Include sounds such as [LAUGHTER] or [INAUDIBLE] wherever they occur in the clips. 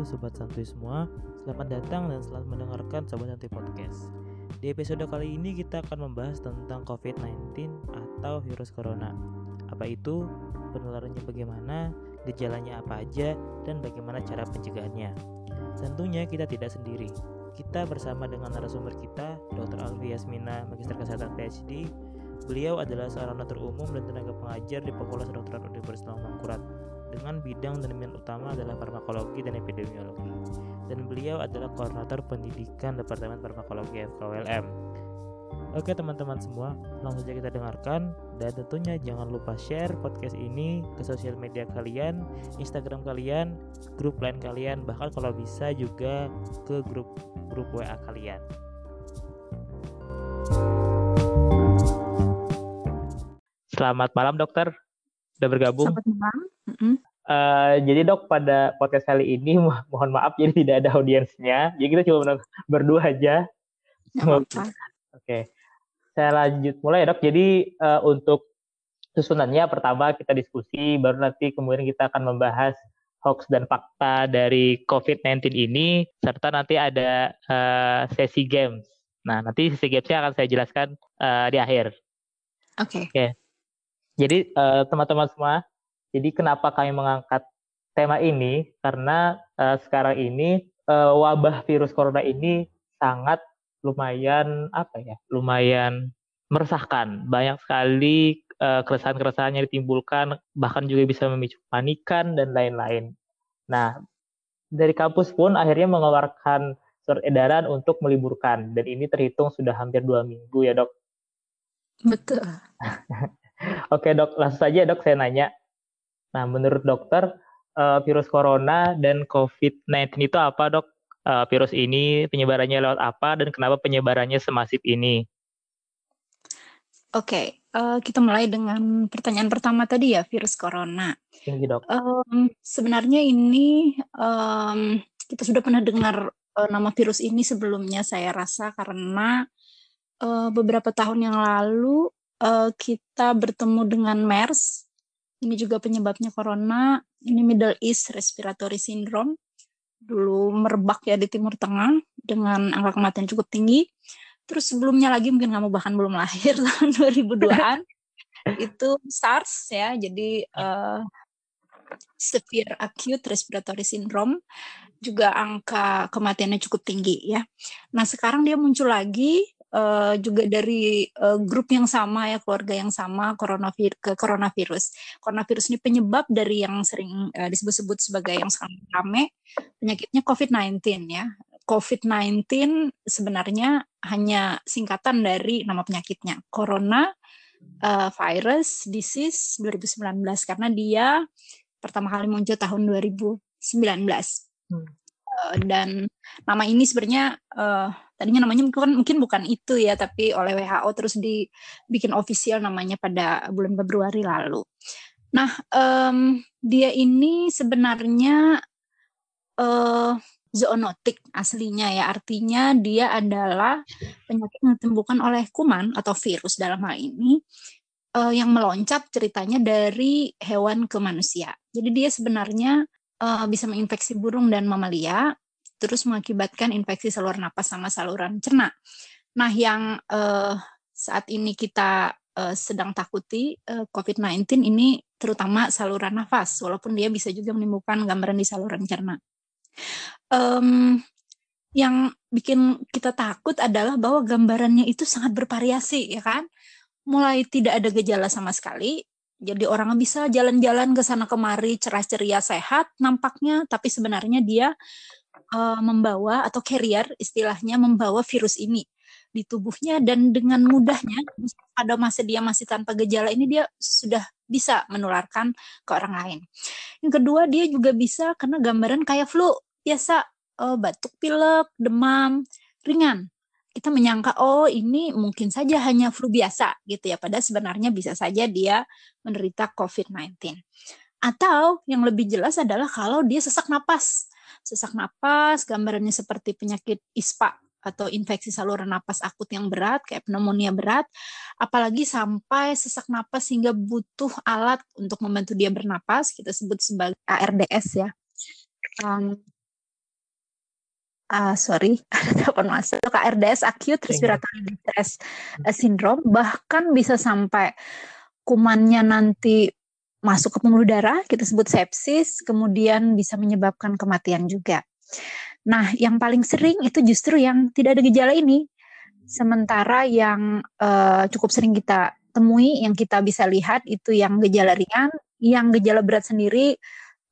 Halo Sobat Santuy semua, selamat datang dan selamat mendengarkan Sobat Santuy Podcast. Di episode kali ini kita akan membahas tentang COVID-19 atau virus corona. Apa itu, penularannya bagaimana, gejalanya apa aja, dan bagaimana cara pencegahannya? Tentunya kita tidak sendiri. Kita bersama dengan narasumber kita, Dr. Alvi Yasmina, Magister Kesehatan PhD Beliau adalah seorang dokter umum dan tenaga pengajar di Fakultas Kedokteran Universitas Mangkurat dengan bidang dan minat utama adalah farmakologi dan epidemiologi. Dan beliau adalah koordinator pendidikan Departemen Farmakologi FKWLM. Oke teman-teman semua, langsung saja kita dengarkan dan tentunya jangan lupa share podcast ini ke sosial media kalian, Instagram kalian, grup lain kalian, bahkan kalau bisa juga ke grup grup WA kalian. Selamat malam dokter, sudah bergabung. Selamat malam. Mm-hmm. Uh, jadi dok pada podcast kali ini [LAUGHS] mo mohon maaf jadi tidak ada audiensnya, jadi kita cuma berdua aja. Oke, okay. saya lanjut mulai ya dok. Jadi uh, untuk susunannya pertama kita diskusi, baru nanti kemudian kita akan membahas hoax dan fakta dari COVID-19 ini, serta nanti ada uh, sesi games. Nah nanti sesi gamesnya akan saya jelaskan uh, di akhir. Oke. Okay. Oke. Okay. Jadi teman teman-teman semua, jadi kenapa kami mengangkat tema ini? Karena uh, sekarang ini uh, wabah virus corona ini sangat lumayan apa ya? Lumayan meresahkan. Banyak sekali uh, keresahan-keresahan yang ditimbulkan, bahkan juga bisa memicu panikan dan lain-lain. Nah, dari kampus pun akhirnya mengeluarkan surat edaran untuk meliburkan dan ini terhitung sudah hampir dua minggu ya dok. Betul. [LAUGHS] Oke dok, langsung saja dok saya nanya. Nah menurut dokter uh, virus corona dan COVID-19 itu apa dok? Uh, virus ini penyebarannya lewat apa dan kenapa penyebarannya semasif ini? Oke, okay, uh, kita mulai dengan pertanyaan pertama tadi ya virus corona. Tinggi dok. Um, sebenarnya ini um, kita sudah pernah dengar uh, nama virus ini sebelumnya saya rasa karena uh, beberapa tahun yang lalu uh, kita bertemu dengan MERS. Ini juga penyebabnya corona. Ini Middle East Respiratory Syndrome. Dulu merebak ya di Timur Tengah dengan angka kematian cukup tinggi. Terus sebelumnya lagi mungkin kamu bahkan belum lahir [LAUGHS] tahun 2002-an itu SARS ya. Jadi uh, severe acute respiratory syndrome juga angka kematiannya cukup tinggi ya. Nah, sekarang dia muncul lagi uh, juga dari uh, grup yang sama ya keluarga yang sama coronavirus ke coronavirus. Coronavirus ini penyebab dari yang sering uh, disebut-sebut sebagai yang sekarang rame penyakitnya COVID-19 ya. COVID-19 sebenarnya hanya singkatan dari nama penyakitnya. Corona uh, virus disease 2019 karena dia pertama kali muncul tahun 2019. Hmm. Uh, dan nama ini sebenarnya uh, tadinya namanya mungkin mungkin bukan itu ya tapi oleh WHO terus dibikin official namanya pada bulan Februari lalu. Nah um, dia ini sebenarnya uh, zoonotik aslinya ya artinya dia adalah penyakit yang ditemukan oleh kuman atau virus dalam hal ini uh, yang meloncat ceritanya dari hewan ke manusia. Jadi dia sebenarnya uh, bisa menginfeksi burung dan mamalia terus mengakibatkan infeksi saluran napas sama saluran cerna. Nah, yang uh, saat ini kita uh, sedang takuti uh, COVID-19 ini terutama saluran nafas, walaupun dia bisa juga menimbulkan gambaran di saluran cerna. Um, yang bikin kita takut adalah bahwa gambarannya itu sangat bervariasi, ya kan? Mulai tidak ada gejala sama sekali, jadi orang bisa jalan-jalan ke sana kemari cerah ceria sehat nampaknya, tapi sebenarnya dia uh, membawa atau carrier istilahnya membawa virus ini di tubuhnya dan dengan mudahnya pada masa dia masih tanpa gejala ini dia sudah bisa menularkan ke orang lain. Yang kedua dia juga bisa karena gambaran kayak flu biasa uh, batuk pilek, demam ringan. Kita menyangka oh ini mungkin saja hanya flu biasa gitu ya padahal sebenarnya bisa saja dia menderita COVID-19. Atau yang lebih jelas adalah kalau dia sesak napas sesak napas, gambarannya seperti penyakit ISPA atau infeksi saluran napas akut yang berat kayak pneumonia berat, apalagi sampai sesak napas sehingga butuh alat untuk membantu dia bernapas, kita sebut sebagai ARDS ya. Um, uh, sorry [LAUGHS] ada telepon masuk ARDS acute respiratory distress uh, syndrome bahkan bisa sampai kumannya nanti masuk ke pembuluh darah kita sebut sepsis kemudian bisa menyebabkan kematian juga. Nah, yang paling sering itu justru yang tidak ada gejala ini. Sementara yang uh, cukup sering kita temui, yang kita bisa lihat itu yang gejala ringan, yang gejala berat sendiri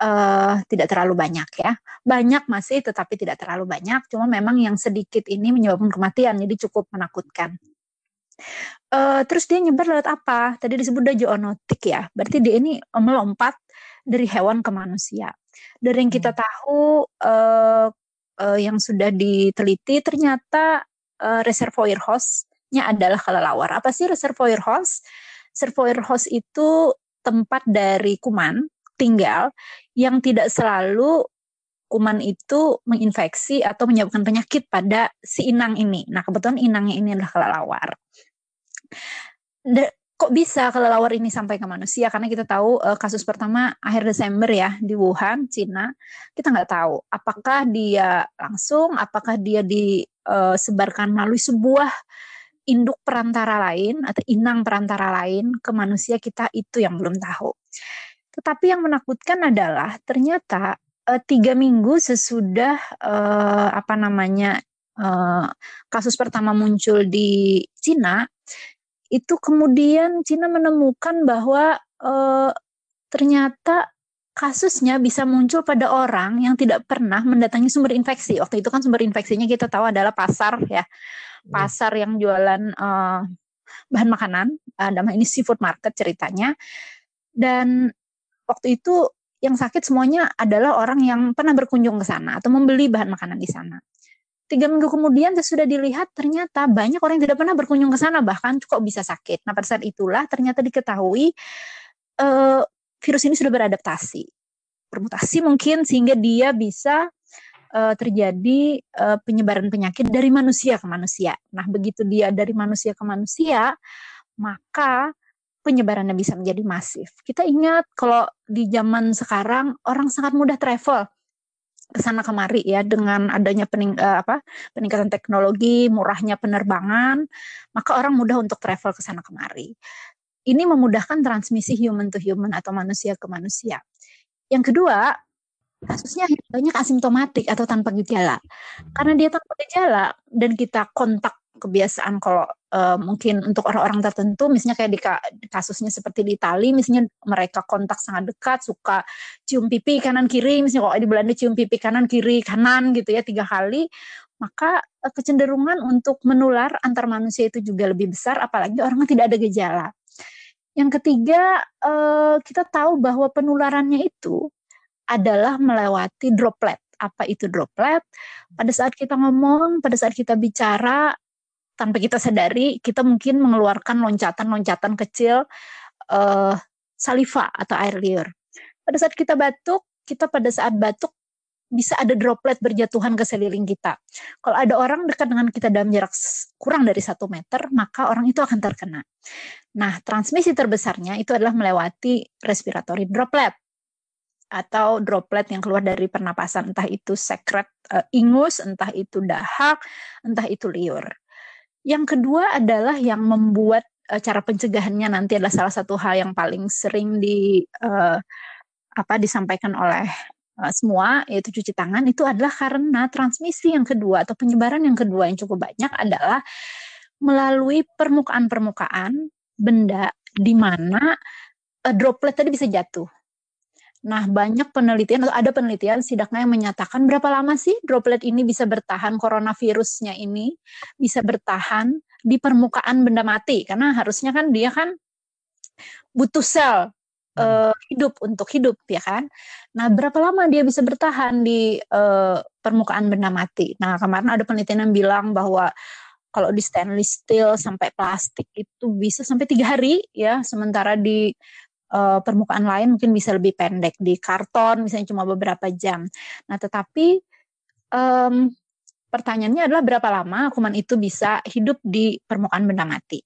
uh, tidak terlalu banyak ya. Banyak masih, tetapi tidak terlalu banyak. Cuma memang yang sedikit ini menyebabkan kematian, jadi cukup menakutkan. Uh, terus dia nyebar lewat apa? Tadi disebut dia zoonotik ya. Berarti dia ini melompat dari hewan ke manusia. Dari yang kita hmm. tahu uh, uh, yang sudah diteliti ternyata uh, reservoir hostnya adalah kelelawar. Apa sih reservoir host? Reservoir host itu tempat dari kuman tinggal yang tidak selalu kuman itu menginfeksi atau menyebabkan penyakit pada si inang ini. Nah, kebetulan inangnya ini adalah kelelawar kok bisa kelelawar ini sampai ke manusia karena kita tahu uh, kasus pertama akhir Desember ya di Wuhan, Cina. Kita nggak tahu apakah dia langsung, apakah dia disebarkan uh, melalui sebuah induk perantara lain atau inang perantara lain ke manusia kita itu yang belum tahu. Tetapi yang menakutkan adalah ternyata uh, tiga minggu sesudah uh, apa namanya uh, kasus pertama muncul di Cina itu kemudian Cina menemukan bahwa uh, ternyata kasusnya bisa muncul pada orang yang tidak pernah mendatangi sumber infeksi. Waktu itu kan sumber infeksinya kita tahu adalah pasar ya, hmm. pasar yang jualan uh, bahan makanan. Uh, nama ini seafood market ceritanya. Dan waktu itu yang sakit semuanya adalah orang yang pernah berkunjung ke sana atau membeli bahan makanan di sana tiga minggu kemudian sudah dilihat ternyata banyak orang yang tidak pernah berkunjung ke sana bahkan kok bisa sakit. Nah pada saat itulah ternyata diketahui uh, virus ini sudah beradaptasi, bermutasi mungkin sehingga dia bisa uh, terjadi uh, penyebaran penyakit dari manusia ke manusia. Nah begitu dia dari manusia ke manusia maka penyebarannya bisa menjadi masif. Kita ingat kalau di zaman sekarang orang sangat mudah travel ke sana kemari ya dengan adanya pening, uh, apa, peningkatan teknologi, murahnya penerbangan, maka orang mudah untuk travel ke sana kemari. Ini memudahkan transmisi human to human atau manusia ke manusia. Yang kedua, kasusnya banyak asimptomatik atau tanpa gejala. Karena dia tanpa gejala dan kita kontak kebiasaan kalau uh, mungkin untuk orang-orang tertentu misalnya kayak di, kasusnya seperti di Itali misalnya mereka kontak sangat dekat suka cium pipi kanan kiri misalnya kalau di Belanda cium pipi kanan kiri kanan gitu ya tiga kali maka uh, kecenderungan untuk menular antar manusia itu juga lebih besar apalagi orang yang tidak ada gejala yang ketiga uh, kita tahu bahwa penularannya itu adalah melewati droplet apa itu droplet. Pada saat kita ngomong, pada saat kita bicara, tanpa kita sadari kita mungkin mengeluarkan loncatan-loncatan kecil uh, saliva atau air liur. Pada saat kita batuk, kita pada saat batuk bisa ada droplet berjatuhan ke seliling kita. Kalau ada orang dekat dengan kita dalam jarak kurang dari satu meter, maka orang itu akan terkena. Nah, transmisi terbesarnya itu adalah melewati respiratory droplet atau droplet yang keluar dari pernapasan, entah itu sekret uh, ingus, entah itu dahak, entah itu liur. Yang kedua adalah yang membuat uh, cara pencegahannya nanti adalah salah satu hal yang paling sering di uh, apa disampaikan oleh uh, semua yaitu cuci tangan itu adalah karena transmisi yang kedua atau penyebaran yang kedua yang cukup banyak adalah melalui permukaan-permukaan benda di mana uh, droplet tadi bisa jatuh. Nah, banyak penelitian atau ada penelitian sidaknya yang menyatakan berapa lama sih droplet ini bisa bertahan coronavirusnya ini bisa bertahan di permukaan benda mati karena harusnya kan dia kan butuh sel uh, hidup untuk hidup ya kan. Nah, berapa lama dia bisa bertahan di uh, permukaan benda mati? Nah, kemarin ada penelitian yang bilang bahwa kalau di stainless steel sampai plastik itu bisa sampai tiga hari ya, sementara di uh, permukaan lain mungkin bisa lebih pendek di karton misalnya cuma beberapa jam. Nah, tetapi um, pertanyaannya adalah berapa lama kuman itu bisa hidup di permukaan benda mati?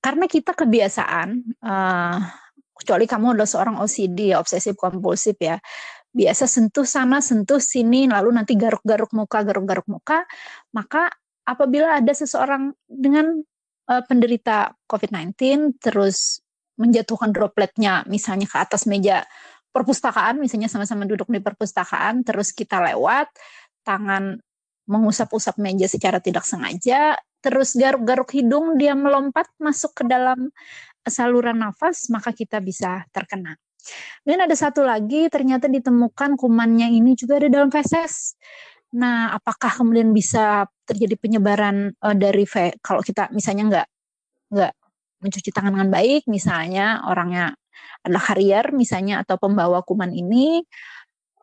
Karena kita kebiasaan, uh, kecuali kamu adalah seorang OCD, obsesif kompulsif ya, biasa sentuh sana, sentuh sini, lalu nanti garuk-garuk muka, garuk-garuk muka, maka apabila ada seseorang dengan uh, penderita COVID-19 terus menjatuhkan dropletnya misalnya ke atas meja perpustakaan, misalnya sama-sama duduk di perpustakaan, terus kita lewat, tangan mengusap-usap meja secara tidak sengaja, terus garuk-garuk hidung, dia melompat masuk ke dalam saluran nafas, maka kita bisa terkena. Dan ada satu lagi, ternyata ditemukan kumannya ini juga ada dalam feses. Nah, apakah kemudian bisa terjadi penyebaran uh, dari fe kalau kita misalnya nggak nggak mencuci tangan dengan baik, misalnya orangnya adalah karier misalnya atau pembawa kuman ini,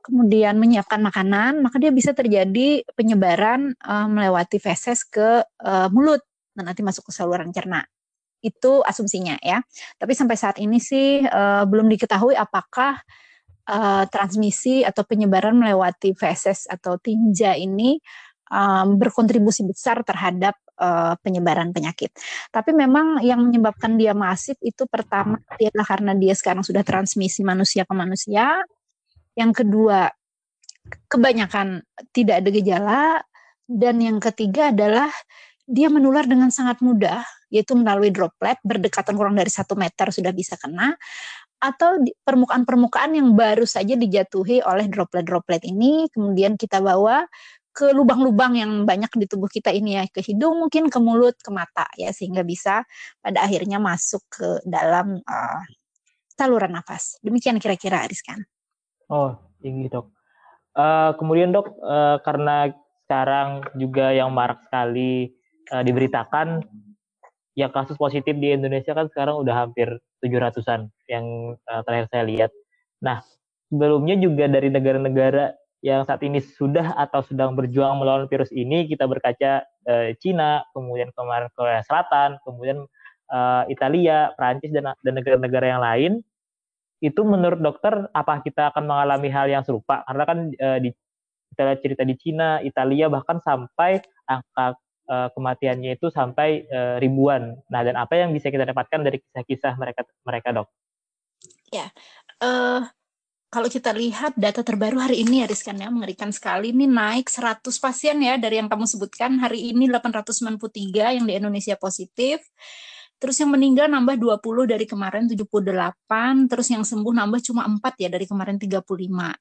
kemudian menyiapkan makanan, maka dia bisa terjadi penyebaran uh, melewati feses ke uh, mulut dan nanti masuk ke saluran cerna. Itu asumsinya ya. Tapi sampai saat ini sih uh, belum diketahui apakah uh, transmisi atau penyebaran melewati feses atau tinja ini um, berkontribusi besar terhadap uh, penyebaran penyakit. Tapi memang yang menyebabkan dia masif itu pertama adalah karena dia sekarang sudah transmisi manusia ke manusia. Yang kedua, kebanyakan tidak ada gejala dan yang ketiga adalah dia menular dengan sangat mudah, yaitu melalui droplet berdekatan kurang dari satu meter sudah bisa kena atau permukaan-permukaan yang baru saja dijatuhi oleh droplet-droplet ini, kemudian kita bawa ke lubang-lubang yang banyak di tubuh kita ini ya, ke hidung mungkin, ke mulut, ke mata ya, sehingga bisa pada akhirnya masuk ke dalam uh, saluran nafas. Demikian kira-kira Ariskan. Oh, tinggi dok. Uh, kemudian dok, uh, karena sekarang juga yang marak sekali uh, diberitakan ya kasus positif di Indonesia kan sekarang udah hampir 700-an yang uh, terakhir saya lihat. Nah, sebelumnya juga dari negara-negara yang saat ini sudah atau sedang berjuang melawan virus ini, kita berkaca uh, Cina, kemudian kemarin Korea Selatan, kemudian uh, Italia, Prancis dan dan negara-negara yang lain. Itu menurut dokter apa kita akan mengalami hal yang serupa? Karena kan uh, di kita cerita di Cina, Italia bahkan sampai angka uh, kematiannya itu sampai uh, ribuan. Nah, dan apa yang bisa kita dapatkan dari kisah-kisah mereka mereka dok? Ya, uh, kalau kita lihat data terbaru hari ini ya Rizkan ya mengerikan sekali. Ini naik 100 pasien ya dari yang kamu sebutkan. Hari ini 893 yang di Indonesia positif. Terus yang meninggal nambah 20 dari kemarin 78, terus yang sembuh nambah cuma 4 ya dari kemarin 35.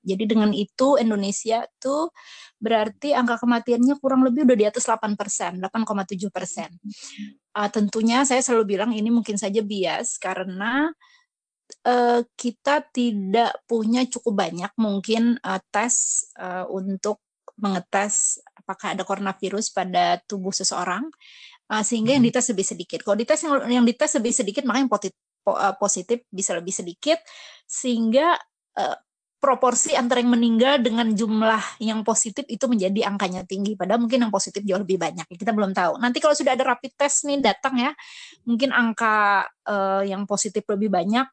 Jadi dengan itu Indonesia tuh berarti angka kematiannya kurang lebih udah di atas 8 persen, 8,7 persen. Uh, tentunya saya selalu bilang ini mungkin saja bias karena uh, kita tidak punya cukup banyak mungkin uh, tes uh, untuk mengetes apakah ada coronavirus pada tubuh seseorang uh, sehingga yang hmm. dites lebih sedikit. Kalau dites yang yang dites lebih sedikit maka yang positif, uh, positif bisa lebih sedikit sehingga uh, proporsi antara yang meninggal dengan jumlah yang positif itu menjadi angkanya tinggi. Padahal mungkin yang positif jauh lebih banyak. Kita belum tahu. Nanti kalau sudah ada rapid test nih datang ya, mungkin angka uh, yang positif lebih banyak,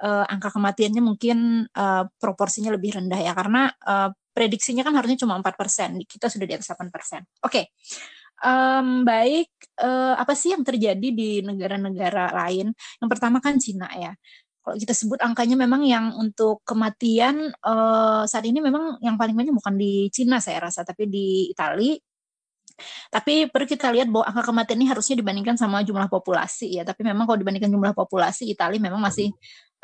uh, angka kematiannya mungkin uh, proporsinya lebih rendah ya. Karena uh, prediksinya kan harusnya cuma 4%. Kita sudah di atas 8%. Oke. Okay. Um, baik, uh, apa sih yang terjadi di negara-negara lain? Yang pertama kan Cina ya. Kalau kita sebut angkanya memang yang untuk kematian uh, saat ini memang yang paling banyak bukan di Cina saya rasa, tapi di Italia. Tapi perlu kita lihat bahwa angka kematian ini harusnya dibandingkan sama jumlah populasi ya. Tapi memang kalau dibandingkan jumlah populasi Italia memang masih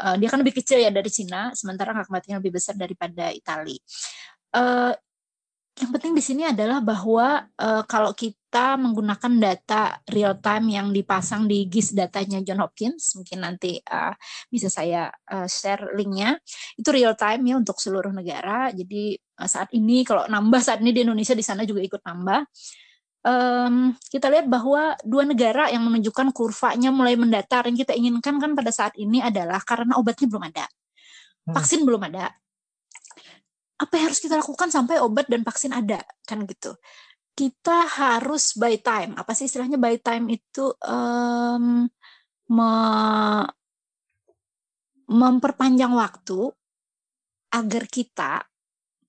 uh, dia kan lebih kecil ya dari Cina, sementara angka kematian lebih besar daripada Italia. Uh, yang penting di sini adalah bahwa uh, kalau kita menggunakan data real time yang dipasang di GIS datanya John Hopkins, mungkin nanti uh, bisa saya uh, share linknya. Itu real time ya untuk seluruh negara. Jadi uh, saat ini kalau nambah saat ini di Indonesia di sana juga ikut nambah. Um, kita lihat bahwa dua negara yang menunjukkan kurvanya mulai mendatar yang kita inginkan kan pada saat ini adalah karena obatnya belum ada, hmm. vaksin hmm. belum ada, apa yang harus kita lakukan sampai obat dan vaksin ada kan gitu kita harus buy time apa sih istilahnya buy time itu um, me memperpanjang waktu agar kita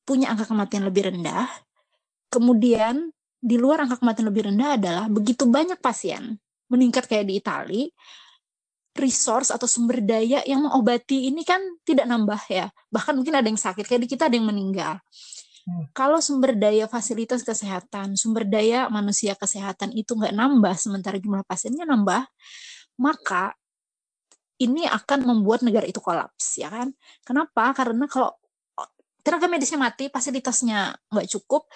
punya angka kematian lebih rendah kemudian di luar angka kematian lebih rendah adalah begitu banyak pasien meningkat kayak di Italia resource atau sumber daya yang mengobati ini kan tidak nambah ya. Bahkan mungkin ada yang sakit, kayak di kita ada yang meninggal. Hmm. Kalau sumber daya fasilitas kesehatan, sumber daya manusia kesehatan itu nggak nambah, sementara jumlah pasiennya nambah, maka ini akan membuat negara itu kolaps, ya kan? Kenapa? Karena kalau tenaga medisnya mati, fasilitasnya nggak cukup,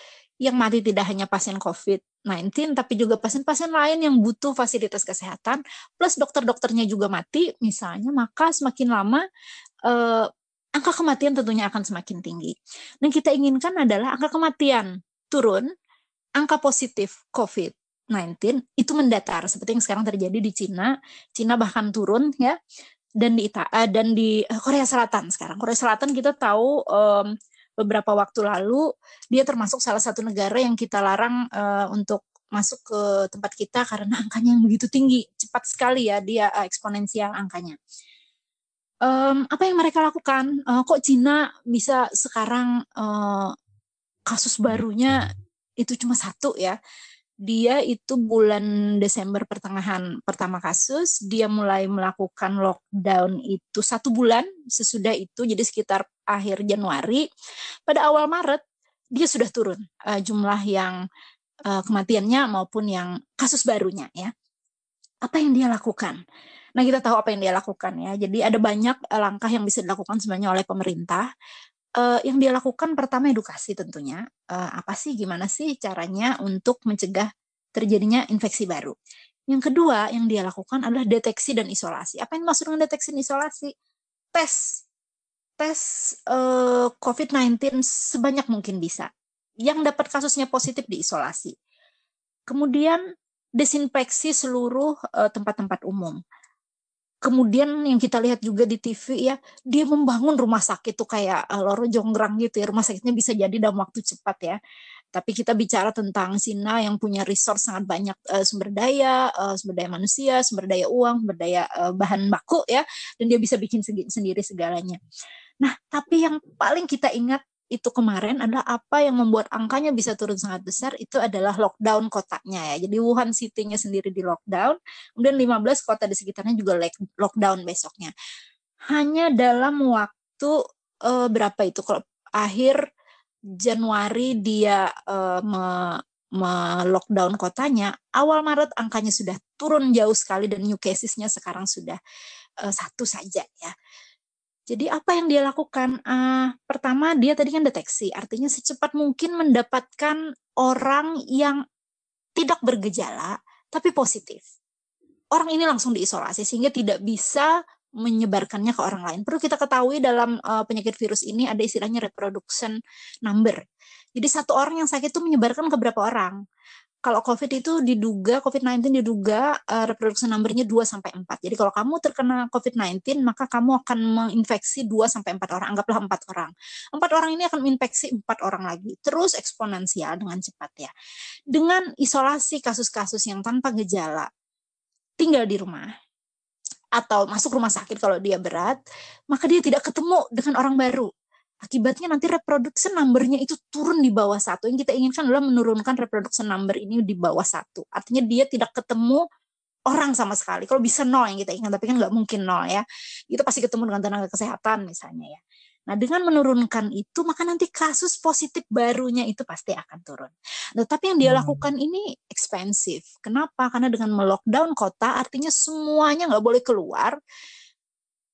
yang mati tidak hanya pasien COVID-19, tapi juga pasien-pasien lain yang butuh fasilitas kesehatan, plus dokter-dokternya juga mati, misalnya, maka semakin lama eh, angka kematian tentunya akan semakin tinggi. Dan kita inginkan adalah angka kematian turun, angka positif COVID-19 itu mendatar, seperti yang sekarang terjadi di Cina. Cina bahkan turun ya, dan di Ita eh, dan di Korea Selatan sekarang. Korea Selatan kita tahu um, beberapa waktu lalu dia termasuk salah satu negara yang kita larang uh, untuk masuk ke tempat kita karena [LAUGHS] angkanya yang begitu tinggi cepat sekali ya dia uh, eksponensial angkanya um, apa yang mereka lakukan uh, kok Cina bisa sekarang uh, kasus barunya itu cuma satu ya dia itu bulan Desember pertengahan pertama kasus, dia mulai melakukan lockdown itu satu bulan sesudah itu, jadi sekitar akhir Januari. Pada awal Maret dia sudah turun uh, jumlah yang uh, kematiannya maupun yang kasus barunya ya. Apa yang dia lakukan? Nah kita tahu apa yang dia lakukan ya. Jadi ada banyak langkah yang bisa dilakukan sebenarnya oleh pemerintah uh, yang dia lakukan pertama edukasi tentunya uh, apa sih gimana sih caranya untuk mencegah terjadinya infeksi baru. Yang kedua yang dia lakukan adalah deteksi dan isolasi. Apa yang maksud dengan deteksi dan isolasi? Tes tes uh, eh, COVID-19 sebanyak mungkin bisa. Yang dapat kasusnya positif diisolasi. Kemudian desinfeksi seluruh tempat-tempat uh, umum. Kemudian yang kita lihat juga di TV ya dia membangun rumah sakit tuh kayak uh, loro jonggrang gitu ya. Rumah sakitnya bisa jadi dalam waktu cepat ya. Tapi kita bicara tentang Cina yang punya resource sangat banyak uh, sumber daya uh, sumber daya manusia sumber daya uang sumber daya uh, bahan baku ya. Dan dia bisa bikin sendiri segalanya. Nah tapi yang paling kita ingat itu kemarin adalah apa yang membuat angkanya bisa turun sangat besar itu adalah lockdown kotanya ya. Jadi Wuhan City-nya sendiri di lockdown, kemudian 15 kota di sekitarnya juga lockdown besoknya. Hanya dalam waktu uh, berapa itu kalau akhir Januari dia uh, me, me lockdown kotanya, awal Maret angkanya sudah turun jauh sekali dan new casesnya sekarang sudah uh, satu saja ya. Jadi apa yang dia lakukan? Uh, pertama dia tadi kan deteksi, artinya secepat mungkin mendapatkan orang yang tidak bergejala tapi positif. Orang ini langsung diisolasi sehingga tidak bisa menyebarkannya ke orang lain. Perlu kita ketahui dalam uh, penyakit virus ini ada istilahnya reproduction number. Jadi satu orang yang sakit itu menyebarkan ke berapa orang kalau COVID itu diduga COVID-19 diduga uh, reproduksi numbernya 2 sampai 4. Jadi kalau kamu terkena COVID-19 maka kamu akan menginfeksi 2 sampai 4 orang, anggaplah 4 orang. 4 orang ini akan menginfeksi 4 orang lagi. Terus eksponensial dengan cepat ya. Dengan isolasi kasus-kasus yang tanpa gejala tinggal di rumah atau masuk rumah sakit kalau dia berat, maka dia tidak ketemu dengan orang baru akibatnya nanti reproduction number-nya itu turun di bawah satu. Yang kita inginkan adalah menurunkan reproduction number ini di bawah satu. Artinya dia tidak ketemu orang sama sekali. Kalau bisa nol yang kita ingat, tapi kan nggak mungkin nol ya. Itu pasti ketemu dengan tenaga kesehatan misalnya ya. Nah, dengan menurunkan itu, maka nanti kasus positif barunya itu pasti akan turun. Tetapi yang dia hmm. lakukan ini ekspensif. Kenapa? Karena dengan melockdown kota, artinya semuanya nggak boleh keluar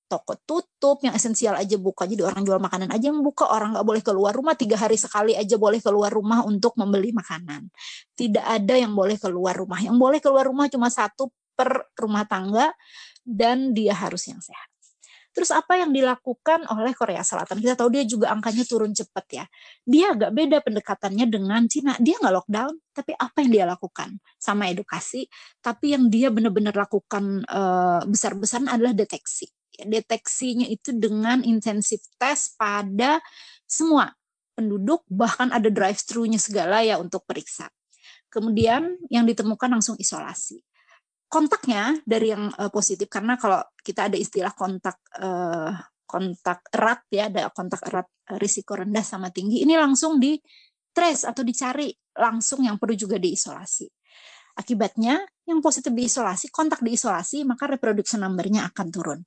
toko tutup, yang esensial aja buka. Jadi orang jual makanan aja yang buka, orang nggak boleh keluar rumah tiga hari sekali aja boleh keluar rumah untuk membeli makanan. Tidak ada yang boleh keluar rumah. Yang boleh keluar rumah cuma satu per rumah tangga dan dia harus yang sehat. Terus apa yang dilakukan oleh Korea Selatan? Kita tahu dia juga angkanya turun cepat ya. Dia agak beda pendekatannya dengan Cina. Dia nggak lockdown, tapi apa yang dia lakukan? Sama edukasi, tapi yang dia benar-benar lakukan uh, besar-besaran adalah deteksi deteksinya itu dengan intensif tes pada semua penduduk bahkan ada drive thru-nya segala ya untuk periksa. Kemudian yang ditemukan langsung isolasi. Kontaknya dari yang uh, positif karena kalau kita ada istilah kontak uh, kontak erat ya ada kontak erat uh, risiko rendah sama tinggi ini langsung di trace atau dicari langsung yang perlu juga diisolasi. Akibatnya, yang positif diisolasi, kontak diisolasi, maka reproduction number-nya akan turun.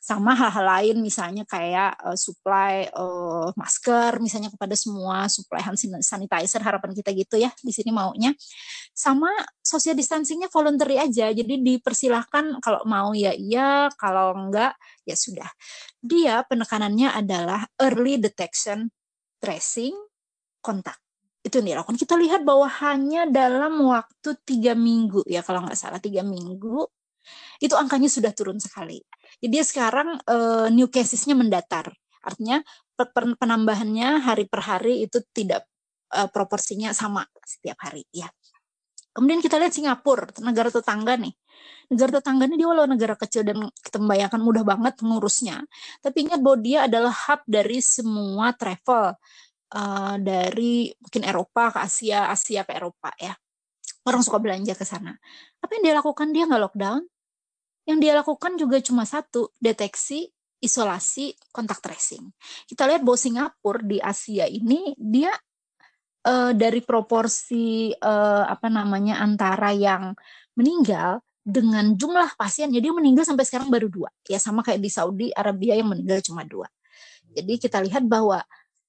Sama hal-hal lain, misalnya kayak uh, supply uh, masker, misalnya kepada semua, supply hand sanitizer, harapan kita gitu ya, di sini maunya. Sama social distancing-nya voluntary aja, jadi dipersilahkan kalau mau ya iya, kalau enggak ya sudah. Dia penekanannya adalah early detection, tracing, kontak itu nih dilakukan. Kita lihat bahwa hanya dalam waktu tiga minggu ya kalau nggak salah tiga minggu itu angkanya sudah turun sekali. Jadi sekarang uh, new casesnya mendatar. Artinya penambahannya hari per hari itu tidak uh, proporsinya sama setiap hari ya. Kemudian kita lihat Singapura, negara tetangga nih. Negara tetangganya dia walau negara kecil dan kita membayangkan mudah banget mengurusnya. Tapi ingat bahwa dia adalah hub dari semua travel uh, dari mungkin Eropa ke Asia, Asia ke Eropa ya. Orang suka belanja ke sana. Apa yang dia lakukan? Dia nggak lockdown. Yang dia lakukan juga cuma satu, deteksi, isolasi, kontak tracing. Kita lihat bahwa Singapura di Asia ini dia uh, dari proporsi uh, apa namanya antara yang meninggal dengan jumlah pasien, jadi meninggal sampai sekarang baru dua. Ya sama kayak di Saudi Arabia yang meninggal cuma dua. Jadi kita lihat bahwa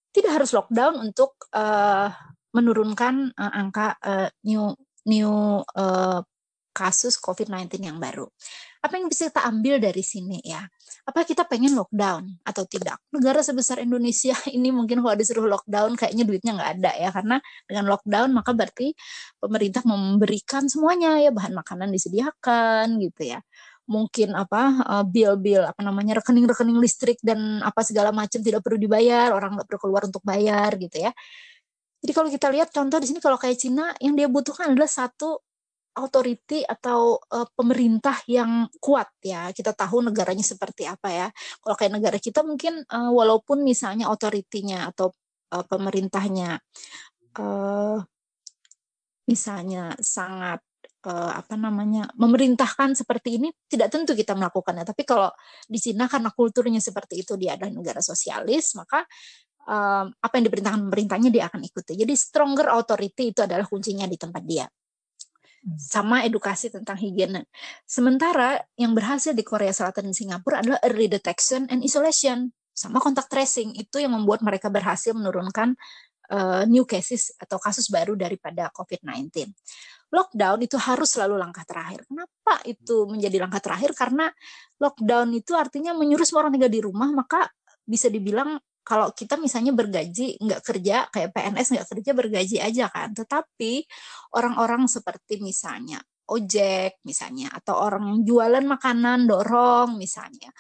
tidak harus lockdown untuk uh, menurunkan uh, angka uh, new new uh, kasus COVID-19 yang baru. Apa yang bisa kita ambil dari sini ya? Apa kita pengen lockdown atau tidak? Negara sebesar Indonesia [LAUGHS] ini mungkin kalau disuruh lockdown kayaknya duitnya nggak ada ya karena dengan lockdown maka berarti pemerintah memberikan semuanya ya bahan makanan disediakan gitu ya mungkin apa uh, bill-bill apa namanya rekening-rekening listrik dan apa segala macam tidak perlu dibayar orang nggak perlu keluar untuk bayar gitu ya. Jadi kalau kita lihat contoh di sini kalau kayak Cina yang dia butuhkan adalah satu authority atau uh, pemerintah yang kuat ya. Kita tahu negaranya seperti apa ya. Kalau kayak negara kita mungkin uh, walaupun misalnya otoritinya atau uh, pemerintahnya uh, misalnya sangat uh, apa namanya memerintahkan seperti ini tidak tentu kita melakukannya tapi kalau di Cina karena kulturnya seperti itu dia adalah negara sosialis maka um, apa yang diperintahkan pemerintahnya dia akan ikuti jadi stronger authority itu adalah kuncinya di tempat dia hmm. sama edukasi tentang higiene. Sementara yang berhasil di Korea Selatan dan Singapura adalah early detection and isolation, sama kontak tracing itu yang membuat mereka berhasil menurunkan uh, new cases atau kasus baru daripada COVID-19 lockdown itu harus selalu langkah terakhir. Kenapa itu menjadi langkah terakhir? Karena lockdown itu artinya menyuruh semua orang tinggal di rumah, maka bisa dibilang kalau kita misalnya bergaji nggak kerja kayak PNS nggak kerja bergaji aja kan. Tetapi orang-orang seperti misalnya ojek misalnya atau orang jualan makanan dorong misalnya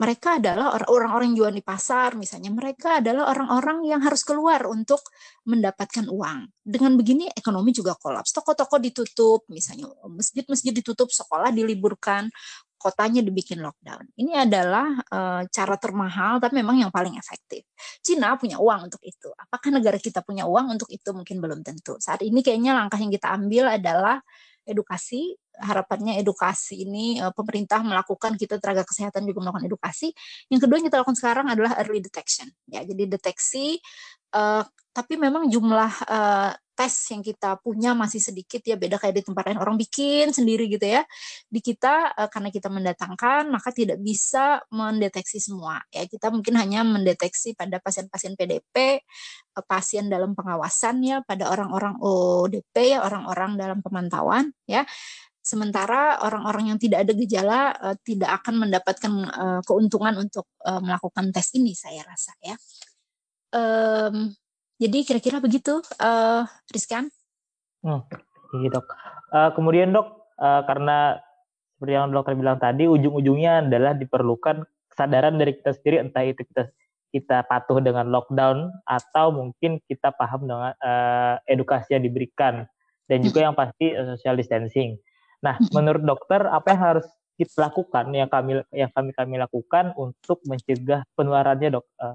mereka adalah orang-orang yang jual di pasar misalnya. Mereka adalah orang-orang yang harus keluar untuk mendapatkan uang. Dengan begini ekonomi juga kolaps. Toko-toko ditutup misalnya. Masjid-masjid ditutup sekolah diliburkan kotanya dibikin lockdown. Ini adalah uh, cara termahal tapi memang yang paling efektif. Cina punya uang untuk itu. Apakah negara kita punya uang untuk itu? Mungkin belum tentu. Saat ini kayaknya langkah yang kita ambil adalah edukasi harapannya edukasi ini uh, pemerintah melakukan kita tenaga kesehatan juga melakukan edukasi. Yang kedua yang kita lakukan sekarang adalah early detection. Ya, jadi deteksi uh, tapi memang jumlah uh, tes yang kita punya masih sedikit ya beda kayak di tempat lain. Orang bikin sendiri gitu ya di kita uh, karena kita mendatangkan maka tidak bisa mendeteksi semua ya. Kita mungkin hanya mendeteksi pada pasien-pasien PDP uh, pasien dalam pengawasan ya pada orang-orang ODP ya orang-orang dalam pemantauan ya. Sementara orang-orang yang tidak ada gejala uh, tidak akan mendapatkan keuntungan untuk melakukan tes ini, saya rasa ya. Um, jadi kira-kira begitu, uh, Rizkan. Hmm, iya dok. Uh, kemudian dok, uh, karena seperti yang dokter bilang tadi, ujung-ujungnya adalah diperlukan kesadaran dari kita sendiri, entah itu kita kita patuh dengan lockdown atau mungkin kita paham dengan uh, edukasi yang diberikan dan juga hmm. yang pasti social distancing. Nah, menurut dokter apa yang harus kita lakukan yang kami yang kami kami lakukan untuk mencegah penularannya dok? Uh,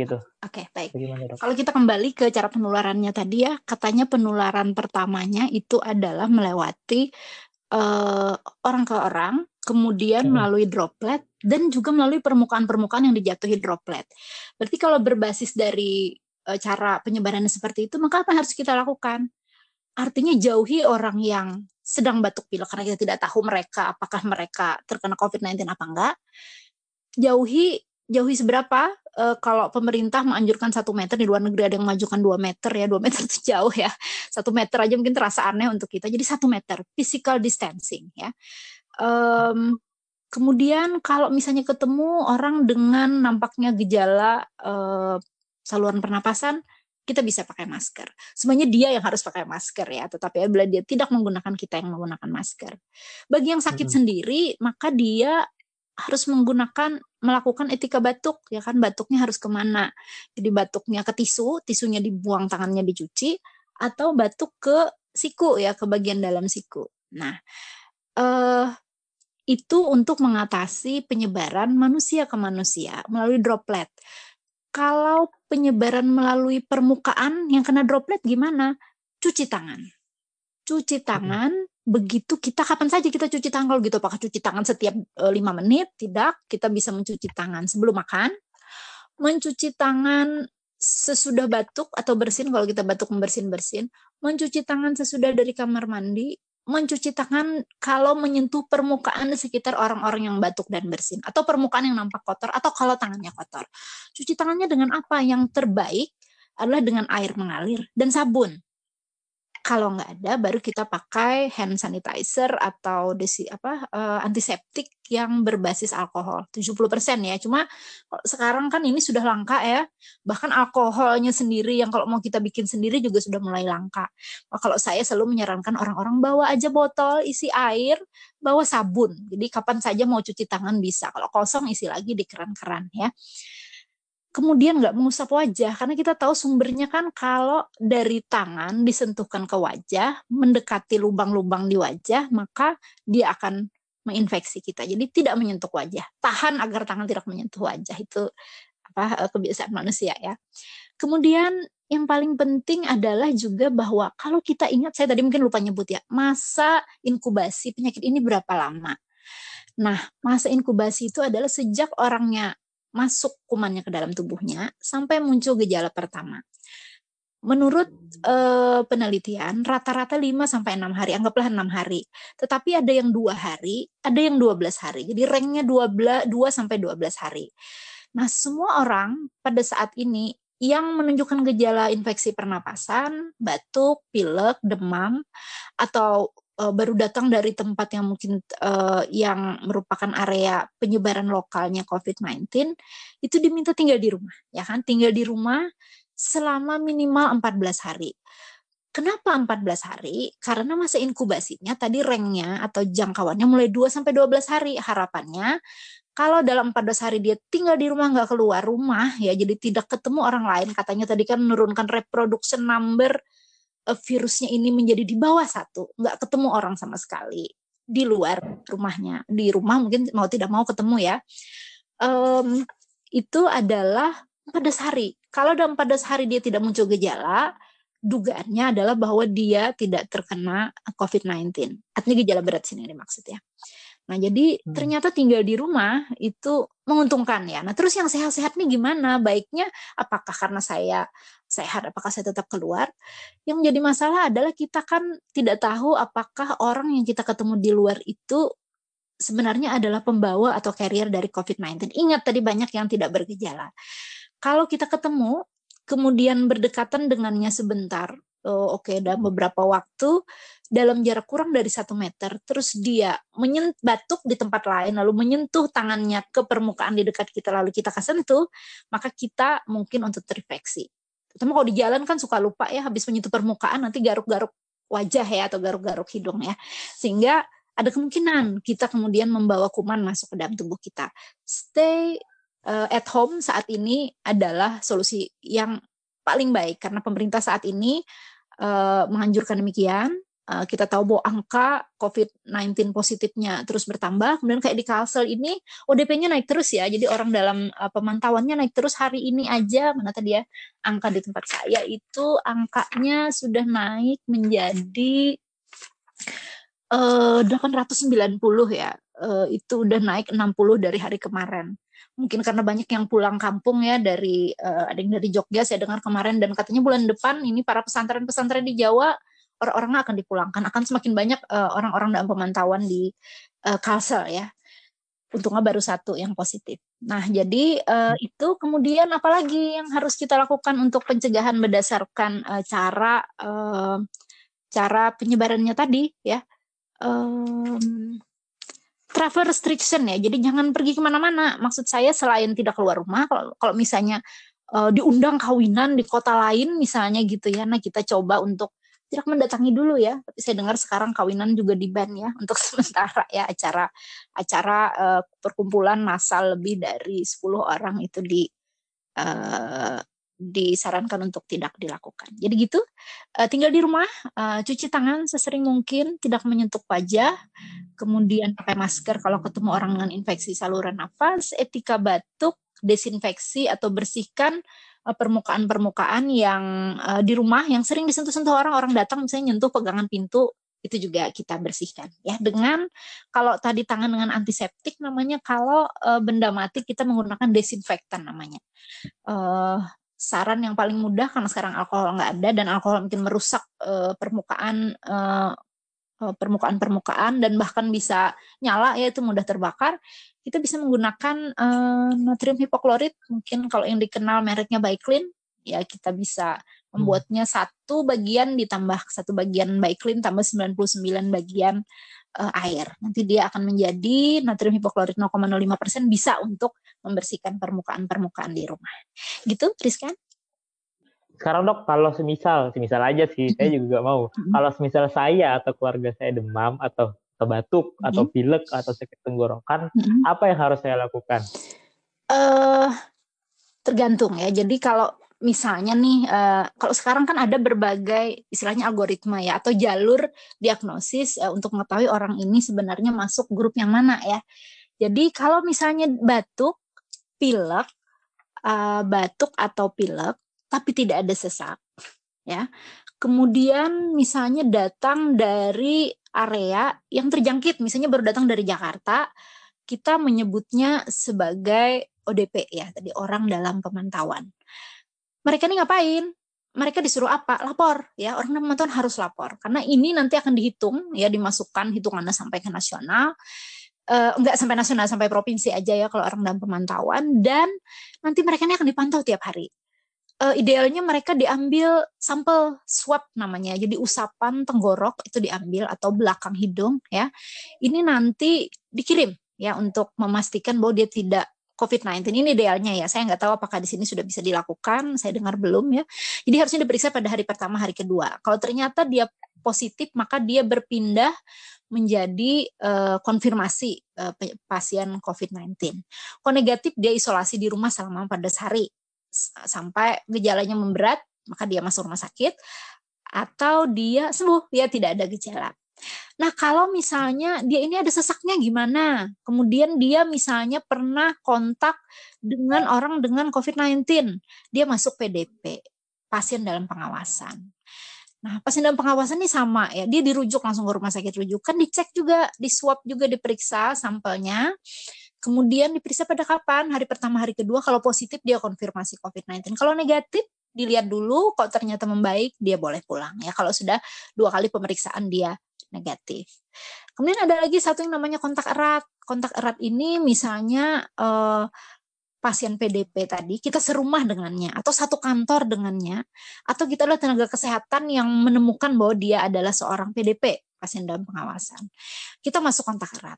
gitu. Oke, okay, baik. dok? Kalau kita kembali ke cara penularannya tadi ya, katanya penularan pertamanya itu adalah melewati uh, orang ke orang, kemudian hmm. melalui droplet dan juga melalui permukaan-permukaan yang dijatuhi droplet. Berarti kalau berbasis dari uh, cara penyebarannya seperti itu, maka apa yang harus kita lakukan? artinya jauhi orang yang sedang batuk pilek karena kita tidak tahu mereka apakah mereka terkena COVID-19 apa enggak. Jauhi jauhi seberapa uh, kalau pemerintah menganjurkan satu meter di luar negeri ada yang mengajukan dua meter ya dua meter itu jauh ya satu meter aja mungkin terasa aneh untuk kita jadi satu meter physical distancing ya um, kemudian kalau misalnya ketemu orang dengan nampaknya gejala uh, saluran pernapasan kita bisa pakai masker. Sebenarnya dia yang harus pakai masker ya, tetapi bila dia tidak menggunakan kita yang menggunakan masker. Bagi yang sakit -hmm. sendiri, maka dia harus menggunakan melakukan etika batuk ya kan? Batuknya harus ke mana? Jadi batuknya ke tisu tisunya dibuang tangannya dicuci atau batuk ke siku ya ke bagian dalam siku. Nah eh, itu untuk mengatasi penyebaran manusia ke manusia melalui droplet. Kalau penyebaran melalui permukaan yang kena droplet gimana? Cuci tangan. Cuci tangan begitu kita kapan saja kita cuci tangan kalau gitu. Apakah cuci tangan setiap eh, lima menit? Tidak. Kita bisa mencuci tangan sebelum makan. Mencuci tangan sesudah batuk atau bersin kalau kita batuk membersin bersin mencuci tangan sesudah dari kamar mandi. Mencuci tangan kalau menyentuh permukaan di sekitar orang-orang yang batuk dan bersin. Atau permukaan yang nampak kotor atau kalau tangannya kotor. Cuci tangannya dengan apa? Yang terbaik adalah dengan air mengalir dan sabun kalau nggak ada, baru kita pakai hand sanitizer atau desi apa uh, antiseptik yang berbasis alkohol. 70% ya. Cuma sekarang kan ini sudah langka ya. Bahkan alkoholnya sendiri yang kalau mau kita bikin sendiri juga sudah mulai langka. Kalau saya selalu menyarankan orang-orang bawa aja botol isi air, bawa sabun. Jadi kapan saja mau cuci tangan bisa. Kalau kosong isi lagi di keran-keran ya kemudian nggak mengusap wajah karena kita tahu sumbernya kan kalau dari tangan disentuhkan ke wajah mendekati lubang-lubang di wajah maka dia akan menginfeksi kita. Jadi tidak menyentuh wajah. Tahan agar tangan tidak menyentuh wajah. Itu apa eh, kebiasaan manusia ya. Kemudian yang paling penting adalah juga bahwa kalau kita ingat saya tadi mungkin lupa nyebut ya masa inkubasi penyakit ini berapa lama? Nah, masa inkubasi itu adalah sejak orangnya masuk kumannya ke dalam tubuhnya sampai muncul gejala pertama. Menurut uh, penelitian, rata-rata 5 sampai 6 hari, anggaplah 6 hari. Tetapi ada yang dua hari, ada yang 12 hari. Jadi ranknya 12 2 sampai 12 hari. Nah, semua orang pada saat ini yang menunjukkan gejala infeksi pernapasan, batuk, pilek, demam, atau uh, baru datang dari tempat yang mungkin uh, yang merupakan area penyebaran lokalnya COVID-19 itu diminta tinggal di rumah ya kan tinggal di rumah selama minimal 14 hari. Kenapa 14 hari? Karena masa inkubasinya tadi ranknya atau jangkauannya mulai 2 sampai 12 hari. Harapannya kalau dalam 14 hari dia tinggal di rumah nggak keluar rumah ya jadi tidak ketemu orang lain katanya tadi kan menurunkan reproduction number virusnya ini menjadi di bawah satu, nggak ketemu orang sama sekali di luar rumahnya. Di rumah mungkin mau tidak mau ketemu ya. Um, itu adalah 14 hari. Kalau dalam 14 hari dia tidak muncul gejala, dugaannya adalah bahwa dia tidak terkena COVID-19. Artinya gejala berat sini dimaksud ya. Nah, jadi hmm. ternyata tinggal di rumah itu menguntungkan ya. Nah, terus yang sehat-sehat nih gimana? Baiknya apakah karena saya sehat, apakah saya tetap keluar? Yang jadi masalah adalah kita kan tidak tahu apakah orang yang kita ketemu di luar itu sebenarnya adalah pembawa atau carrier dari COVID-19. Ingat tadi banyak yang tidak bergejala. Kalau kita ketemu, kemudian berdekatan dengannya sebentar, oh, oke okay, dalam beberapa waktu dalam jarak kurang dari satu meter, terus dia menyentuh batuk di tempat lain, lalu menyentuh tangannya ke permukaan di dekat kita, lalu kita kesentuh, maka kita mungkin untuk terinfeksi. Terutama kalau di jalan kan suka lupa ya, habis menyentuh permukaan nanti garuk-garuk wajah ya atau garuk-garuk hidung ya, sehingga ada kemungkinan kita kemudian membawa kuman masuk ke dalam tubuh kita. Stay uh, at home saat ini adalah solusi yang paling baik karena pemerintah saat ini uh, menganjurkan demikian kita tahu bahwa angka COVID-19 positifnya terus bertambah. Kemudian kayak di Kalsel ini ODP-nya naik terus ya. Jadi orang dalam uh, pemantauannya naik terus hari ini aja. Mana tadi ya angka di tempat saya itu angkanya sudah naik menjadi uh, 890 ya. Uh, itu udah naik 60 dari hari kemarin mungkin karena banyak yang pulang kampung ya dari uh, ada yang dari Jogja saya dengar kemarin dan katanya bulan depan ini para pesantren-pesantren di Jawa orang-orang akan dipulangkan, akan semakin banyak uh, orang-orang dalam pemantauan di uh, Kalsel ya. Untungnya baru satu yang positif. Nah, jadi uh, itu kemudian apalagi yang harus kita lakukan untuk pencegahan berdasarkan uh, cara uh, cara penyebarannya tadi ya. Um, travel restriction ya. Jadi jangan pergi ke mana-mana. Maksud saya selain tidak keluar rumah, kalau kalau misalnya uh, diundang kawinan di kota lain misalnya gitu ya. Nah kita coba untuk tidak mendatangi dulu ya. Tapi saya dengar sekarang kawinan juga di ban ya untuk [LAUGHS] sementara ya acara acara uh, perkumpulan massal lebih dari 10 orang itu di uh, disarankan untuk tidak dilakukan. Jadi gitu, uh, tinggal di rumah, uh, cuci tangan sesering mungkin, tidak menyentuh wajah, kemudian pakai masker kalau ketemu orang dengan infeksi saluran nafas, etika batuk, desinfeksi atau bersihkan permukaan-permukaan yang uh, di rumah yang sering disentuh-sentuh orang orang datang misalnya nyentuh pegangan pintu itu juga kita bersihkan ya. Dengan kalau tadi tangan dengan antiseptik namanya kalau uh, benda mati kita menggunakan desinfektan namanya. Uh, saran yang paling mudah karena sekarang alkohol nggak ada dan alkohol mungkin merusak uh, permukaan uh, permukaan-permukaan dan bahkan bisa nyala ya itu mudah terbakar kita bisa menggunakan uh, natrium hipoklorit mungkin kalau yang dikenal mereknya Baiklin ya kita bisa membuatnya hmm. satu bagian ditambah satu bagian Baiklin tambah 99 bagian uh, air. Nanti dia akan menjadi natrium hipoklorit 0,05% bisa untuk membersihkan permukaan-permukaan di rumah. Gitu, Rizkan? Sekarang dok, kalau semisal, semisal aja sih, saya juga mau. [LAUGHS] Kalau semisal saya atau keluarga saya demam atau atau batuk atau pilek atau sakit tenggorokan, apa yang harus saya lakukan? Uh, tergantung ya. Jadi kalau misalnya nih, uh, kalau sekarang kan ada berbagai istilahnya algoritma ya atau jalur diagnosis uh, untuk mengetahui orang ini sebenarnya masuk grup yang mana ya. Jadi kalau misalnya batuk, pilek, uh, batuk atau pilek, tapi tidak ada sesak, ya. Kemudian misalnya datang dari area yang terjangkit, misalnya baru datang dari Jakarta, kita menyebutnya sebagai ODP ya, tadi orang dalam pemantauan. Mereka ini ngapain? Mereka disuruh apa? Lapor ya, orang dalam pemantauan harus lapor karena ini nanti akan dihitung ya, dimasukkan hitungannya sampai ke nasional. Uh, enggak sampai nasional sampai provinsi aja ya kalau orang dalam pemantauan dan nanti mereka ini akan dipantau tiap hari uh, idealnya mereka diambil sampel swab namanya. Jadi usapan tenggorok itu diambil atau belakang hidung ya. Ini nanti dikirim ya untuk memastikan bahwa dia tidak COVID-19 ini idealnya ya. Saya nggak tahu apakah di sini sudah bisa dilakukan. Saya dengar belum ya. Jadi harusnya diperiksa pada hari pertama, hari kedua. Kalau ternyata dia positif, maka dia berpindah menjadi uh, konfirmasi uh, pasien COVID-19. Kalau negatif, dia isolasi di rumah selama 14 hari sampai gejalanya memberat, maka dia masuk rumah sakit atau dia sembuh, dia tidak ada gejala. Nah, kalau misalnya dia ini ada sesaknya gimana? Kemudian dia misalnya pernah kontak dengan orang dengan COVID-19, dia masuk PDP, pasien dalam pengawasan. Nah, pasien dalam pengawasan ini sama ya, dia dirujuk langsung ke rumah sakit rujukan, dicek juga, di swab juga diperiksa sampelnya. Kemudian diperiksa pada kapan? Hari pertama, hari kedua. Kalau positif dia konfirmasi COVID-19. Kalau negatif dilihat dulu. Kalau ternyata membaik dia boleh pulang ya. Kalau sudah dua kali pemeriksaan dia negatif. Kemudian ada lagi satu yang namanya kontak erat. Kontak erat ini misalnya eh, pasien PDP tadi kita serumah dengannya atau satu kantor dengannya atau kita adalah tenaga kesehatan yang menemukan bahwa dia adalah seorang PDP pasien dalam pengawasan. Kita masuk kontak erat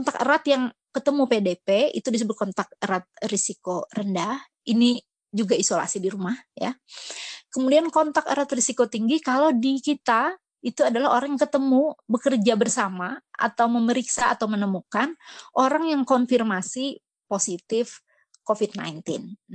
kontak erat yang ketemu PDP itu disebut kontak erat risiko rendah. Ini juga isolasi di rumah ya. Kemudian kontak erat risiko tinggi kalau di kita itu adalah orang yang ketemu bekerja bersama atau memeriksa atau menemukan orang yang konfirmasi positif COVID-19.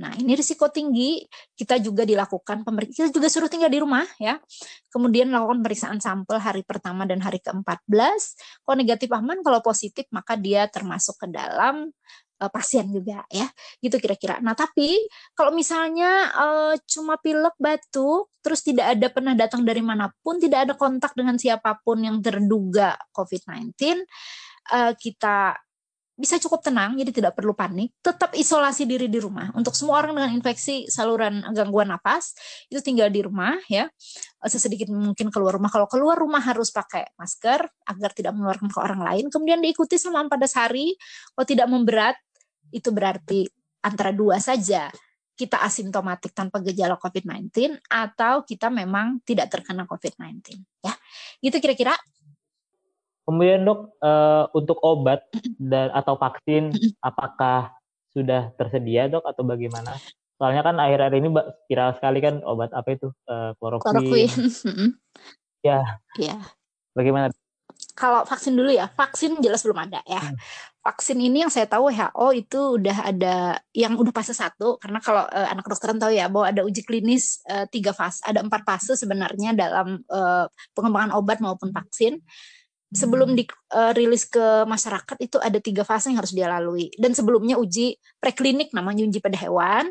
Nah, ini risiko tinggi, kita juga dilakukan pemeriksaan, kita juga suruh tinggal di rumah ya. Kemudian melakukan pemeriksaan sampel hari pertama dan hari ke-14. Kalau negatif aman, kalau positif maka dia termasuk ke dalam uh, pasien juga ya. Gitu kira-kira. Nah, tapi kalau misalnya uh, cuma pilek, batuk, terus tidak ada pernah datang dari mana pun, tidak ada kontak dengan siapa pun yang terduga COVID-19, uh, kita bisa cukup tenang, jadi tidak perlu panik. Tetap isolasi diri di rumah. Untuk semua orang dengan infeksi saluran gangguan nafas, itu tinggal di rumah ya. Sesedikit mungkin keluar rumah. Kalau keluar rumah harus pakai masker agar tidak menularkan ke orang lain. Kemudian diikuti selama 14 hari. Kalau tidak memberat, itu berarti antara dua saja kita asimptomatik tanpa gejala COVID-19 atau kita memang tidak terkena COVID-19 ya. Itu kira-kira Kemudian dok, uh, untuk obat dan atau vaksin, apakah sudah tersedia dok atau bagaimana? Soalnya kan akhir-akhir ini viral sekali kan obat apa itu uh, kloroquine. [LAUGHS] ya. Ya. Bagaimana? Kalau vaksin dulu ya, vaksin jelas belum ada ya. Hmm. Vaksin ini yang saya tahu WHO itu udah ada yang udah fase satu karena kalau uh, anak kedokteran tahu ya bahwa ada uji klinis uh, tiga fase, ada empat fase sebenarnya dalam uh, pengembangan obat maupun vaksin sebelum dirilis uh, ke masyarakat itu ada tiga fase yang harus dia lalui. Dan sebelumnya uji preklinik namanya uji pada hewan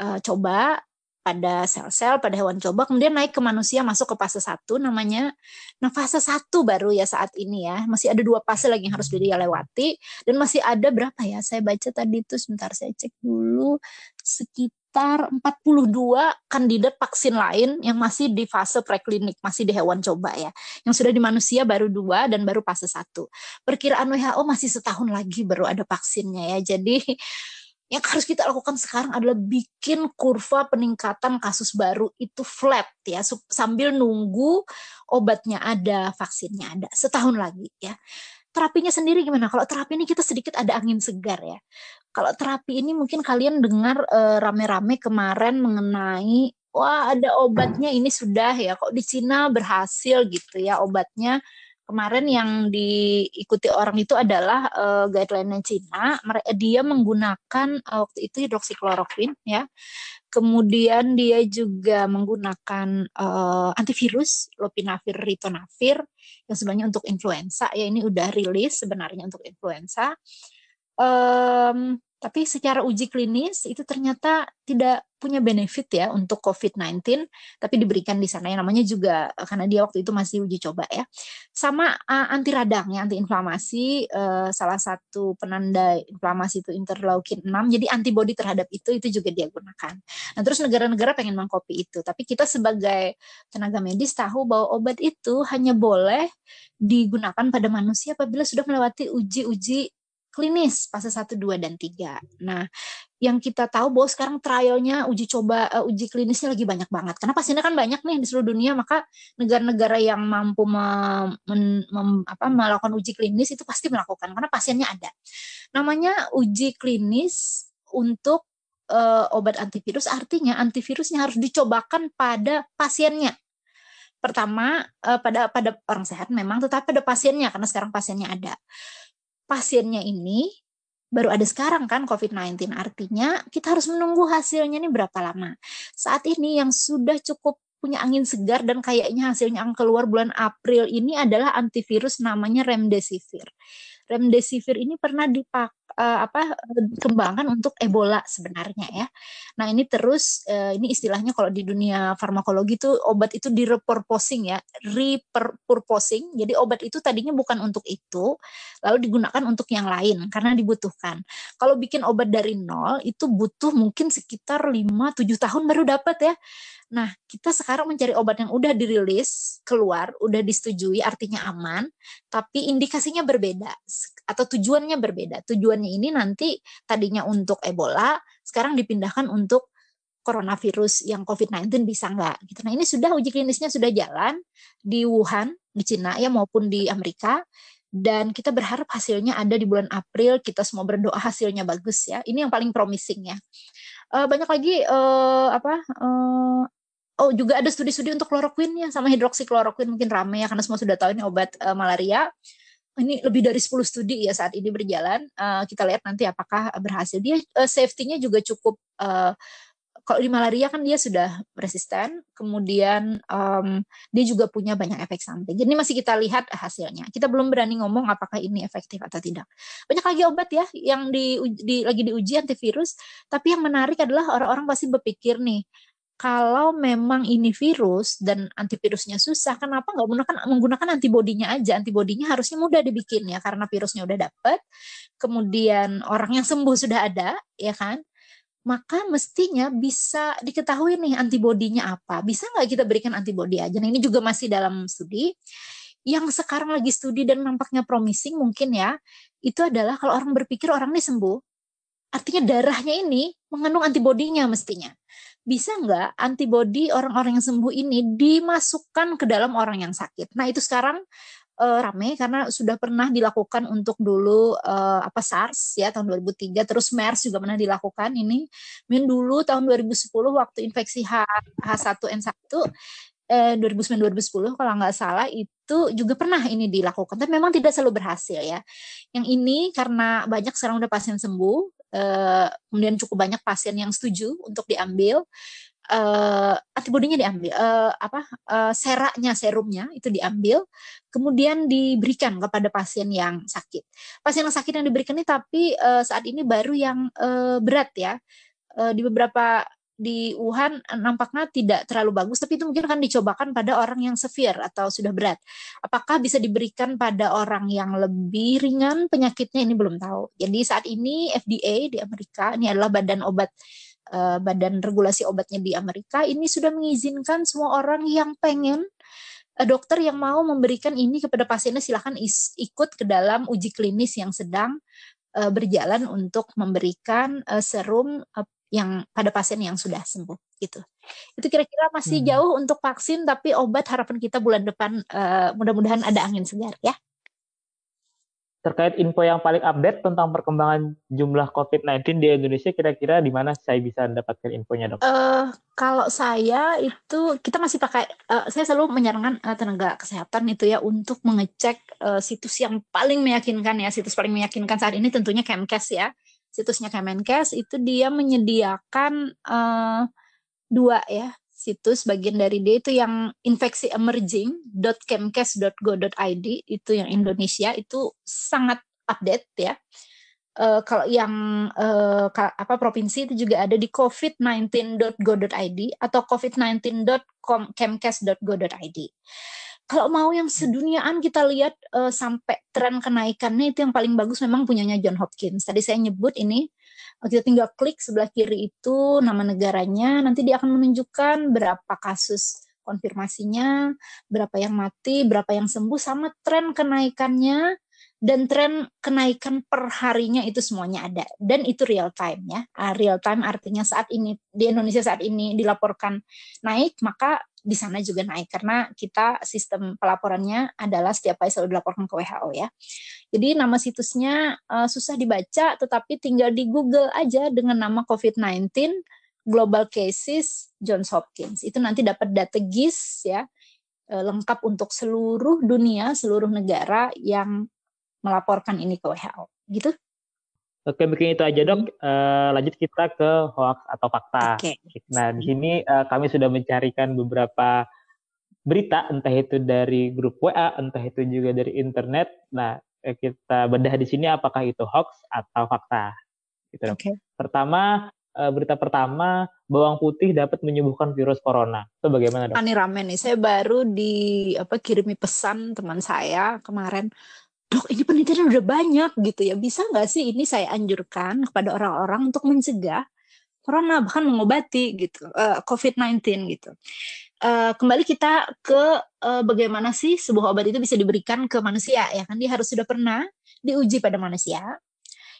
uh, coba pada sel-sel pada hewan coba kemudian naik ke manusia masuk ke fase satu namanya nah fase satu baru ya saat ini ya. Masih ada dua fase lagi yang harus dia lewati. Dan masih ada berapa ya? Saya baca tadi itu sebentar saya cek dulu sekitar sekitar 42 kandidat vaksin lain yang masih di fase preklinik, masih di hewan coba ya. Yang sudah di manusia baru dua dan baru fase satu. Perkiraan WHO masih setahun lagi baru ada vaksinnya ya. Jadi yang harus kita lakukan sekarang adalah bikin kurva peningkatan kasus baru itu flat ya sambil nunggu obatnya ada, vaksinnya ada setahun lagi ya terapinya sendiri gimana? Kalau terapi ini kita sedikit ada angin segar ya. Kalau terapi ini mungkin kalian dengar rame rame-rame kemarin mengenai wah ada obatnya ini sudah ya kok di Cina berhasil gitu ya obatnya kemarin yang diikuti orang itu adalah uh, guideline Cina. Dia menggunakan uh, waktu itu hidroksikloroquine ya. Kemudian dia juga menggunakan uh, antivirus lopinavir ritonavir yang sebenarnya untuk influenza. Ya ini udah rilis sebenarnya untuk influenza. Um, tapi secara uji klinis itu ternyata tidak punya benefit ya untuk COVID-19, tapi diberikan di sana yang namanya juga karena dia waktu itu masih uji coba ya. Sama uh, anti radang ya, anti inflamasi uh, salah satu penanda inflamasi itu interleukin 6. Jadi antibodi terhadap itu itu juga dia gunakan. Nah, terus negara-negara pengen mengcopy itu, tapi kita sebagai tenaga medis tahu bahwa obat itu hanya boleh digunakan pada manusia apabila sudah melewati uji-uji klinis fase 1, 2, dan 3. Nah, yang kita tahu bahwa sekarang trialnya uji coba uh, uji klinisnya lagi banyak banget. Karena pasiennya kan banyak nih di seluruh dunia, maka negara-negara yang mampu mem, apa, melakukan uji klinis itu pasti melakukan karena pasiennya ada. Namanya uji klinis untuk uh, obat antivirus artinya antivirusnya harus dicobakan pada pasiennya pertama uh, pada pada orang sehat memang tetapi pada pasiennya karena sekarang pasiennya ada pasiennya ini baru ada sekarang kan COVID-19. Artinya kita harus menunggu hasilnya ini berapa lama. Saat ini yang sudah cukup punya angin segar dan kayaknya hasilnya akan keluar bulan April ini adalah antivirus namanya remdesivir. Remdesivir ini pernah dipakai uh, apa kembangkan untuk Ebola sebenarnya ya. Nah ini terus uh, ini istilahnya kalau di dunia farmakologi itu obat itu di repurposing ya, repurposing. Jadi obat itu tadinya bukan untuk itu, lalu digunakan untuk yang lain karena dibutuhkan. Kalau bikin obat dari nol itu butuh mungkin sekitar 5-7 tahun baru dapat ya. Nah, kita sekarang mencari obat yang udah dirilis, keluar, udah disetujui, artinya aman, tapi indikasinya berbeda atau tujuannya berbeda. Ini nanti tadinya untuk Ebola, sekarang dipindahkan untuk coronavirus yang COVID-19 bisa nggak? Gitu. Nah, ini sudah uji klinisnya sudah jalan di Wuhan, di Cina ya maupun di Amerika dan kita berharap hasilnya ada di bulan April. Kita semua berdoa hasilnya bagus ya. Ini yang paling promising ya. Uh, banyak lagi uh, apa uh, oh juga ada studi-studi untuk kloroquine ya sama hidroksikloroquine mungkin rame ya karena semua sudah tahu ini obat uh, malaria ini lebih dari 10 studi ya saat ini berjalan uh, kita lihat nanti apakah berhasil dia uh, safety-nya juga cukup uh, kalau di malaria kan dia sudah resisten, kemudian um, dia juga punya banyak efek samping. Jadi masih kita lihat hasilnya. Kita belum berani ngomong apakah ini efektif atau tidak. Banyak lagi obat ya yang di, di lagi diuji antivirus, tapi yang menarik adalah orang-orang pasti berpikir nih, kalau memang ini virus dan antivirusnya susah, kenapa nggak menggunakan menggunakan antibodinya aja? Antibodinya harusnya mudah dibikin ya karena virusnya udah dapet, kemudian orang yang sembuh sudah ada, ya kan? Maka mestinya bisa diketahui nih antibodinya apa. Bisa nggak kita berikan antibodi aja? Nah ini juga masih dalam studi. Yang sekarang lagi studi dan nampaknya promising mungkin ya, itu adalah kalau orang berpikir orang ini sembuh, artinya darahnya ini mengandung antibodinya mestinya bisa nggak antibodi orang-orang yang sembuh ini dimasukkan ke dalam orang yang sakit? Nah itu sekarang uh, rame karena sudah pernah dilakukan untuk dulu uh, apa SARS ya tahun 2003 terus MERS juga pernah dilakukan. Ini min dulu tahun 2010 waktu infeksi H H1N1 eh, 2009-2010 kalau nggak salah itu juga pernah ini dilakukan. Tapi memang tidak selalu berhasil ya. Yang ini karena banyak sekarang udah pasien sembuh uh, kemudian cukup banyak pasien yang setuju untuk diambil. Uh, antibodinya diambil uh, apa uh, seraknya serumnya itu diambil kemudian diberikan kepada pasien yang sakit. Pasien yang sakit yang diberikan ini tapi uh, saat ini baru yang uh, berat ya. Uh, di beberapa di Wuhan nampaknya tidak terlalu bagus, tapi itu mungkin akan dicobakan pada orang yang severe atau sudah berat. Apakah bisa diberikan pada orang yang lebih ringan penyakitnya ini belum tahu. Jadi saat ini FDA di Amerika ini adalah badan obat uh, badan regulasi obatnya di Amerika ini sudah mengizinkan semua orang yang pengen uh, dokter yang mau memberikan ini kepada pasiennya silahkan ikut ke dalam uji klinis yang sedang uh, berjalan untuk memberikan serum yang pada pasien yang sudah sembuh gitu. Itu kira-kira masih hmm. jauh untuk vaksin tapi obat harapan kita bulan depan uh, mudah-mudahan ada angin segar ya. Terkait info yang paling update tentang perkembangan jumlah COVID-19 di Indonesia, kira-kira di mana saya bisa mendapatkan infonya, dok? Uh, kalau saya itu kita masih pakai, uh, saya selalu menyarankan uh, tenaga kesehatan itu ya untuk mengecek uh, situs yang paling meyakinkan ya, situs paling meyakinkan saat ini tentunya Kemkes ya situsnya Kemenkes itu dia menyediakan uh, dua ya situs bagian dari dia itu yang infeksi emerging.kemkes.go.id itu yang Indonesia itu sangat update ya. Uh, kalau yang uh, apa provinsi itu juga ada di covid19.go.id atau covid19.kemkes.go.id kalau mau yang seduniaan kita lihat uh, sampai tren kenaikannya itu yang paling bagus memang punyanya John Hopkins. Tadi saya nyebut ini kita tinggal klik sebelah kiri itu nama negaranya, nanti dia akan menunjukkan berapa kasus konfirmasinya, berapa yang mati, berapa yang sembuh sama tren kenaikannya dan tren kenaikan per harinya itu semuanya ada dan itu real time ya. Uh, real time artinya saat ini di Indonesia saat ini dilaporkan naik maka di sana juga naik karena kita sistem pelaporannya adalah setiap kali selalu dilaporkan ke WHO ya. Jadi nama situsnya uh, susah dibaca tetapi tinggal di Google aja dengan nama COVID-19 Global Cases Johns Hopkins. Itu nanti dapat data GIS ya uh, lengkap untuk seluruh dunia, seluruh negara yang melaporkan ini ke WHO. Gitu. Oke, mungkin itu aja dok. Uh, lanjut kita ke hoax atau fakta. Okay. Nah, di sini uh, kami sudah mencarikan beberapa berita, entah itu dari grup WA, entah itu juga dari internet. Nah, eh, kita bedah di sini apakah itu hoax atau fakta. Gitu, dok. Okay. Pertama, uh, berita pertama, bawang putih dapat menyembuhkan virus corona. Itu bagaimana dok? Ini rame nih. Saya baru di apa kirimi pesan teman saya kemarin dok ini penelitian udah banyak gitu ya bisa nggak sih ini saya anjurkan kepada orang-orang untuk mencegah corona bahkan mengobati gitu uh, eh, COVID-19 gitu. Uh, kembali kita ke uh, bagaimana sih sebuah obat itu bisa diberikan ke manusia ya kan dia harus sudah pernah diuji pada manusia.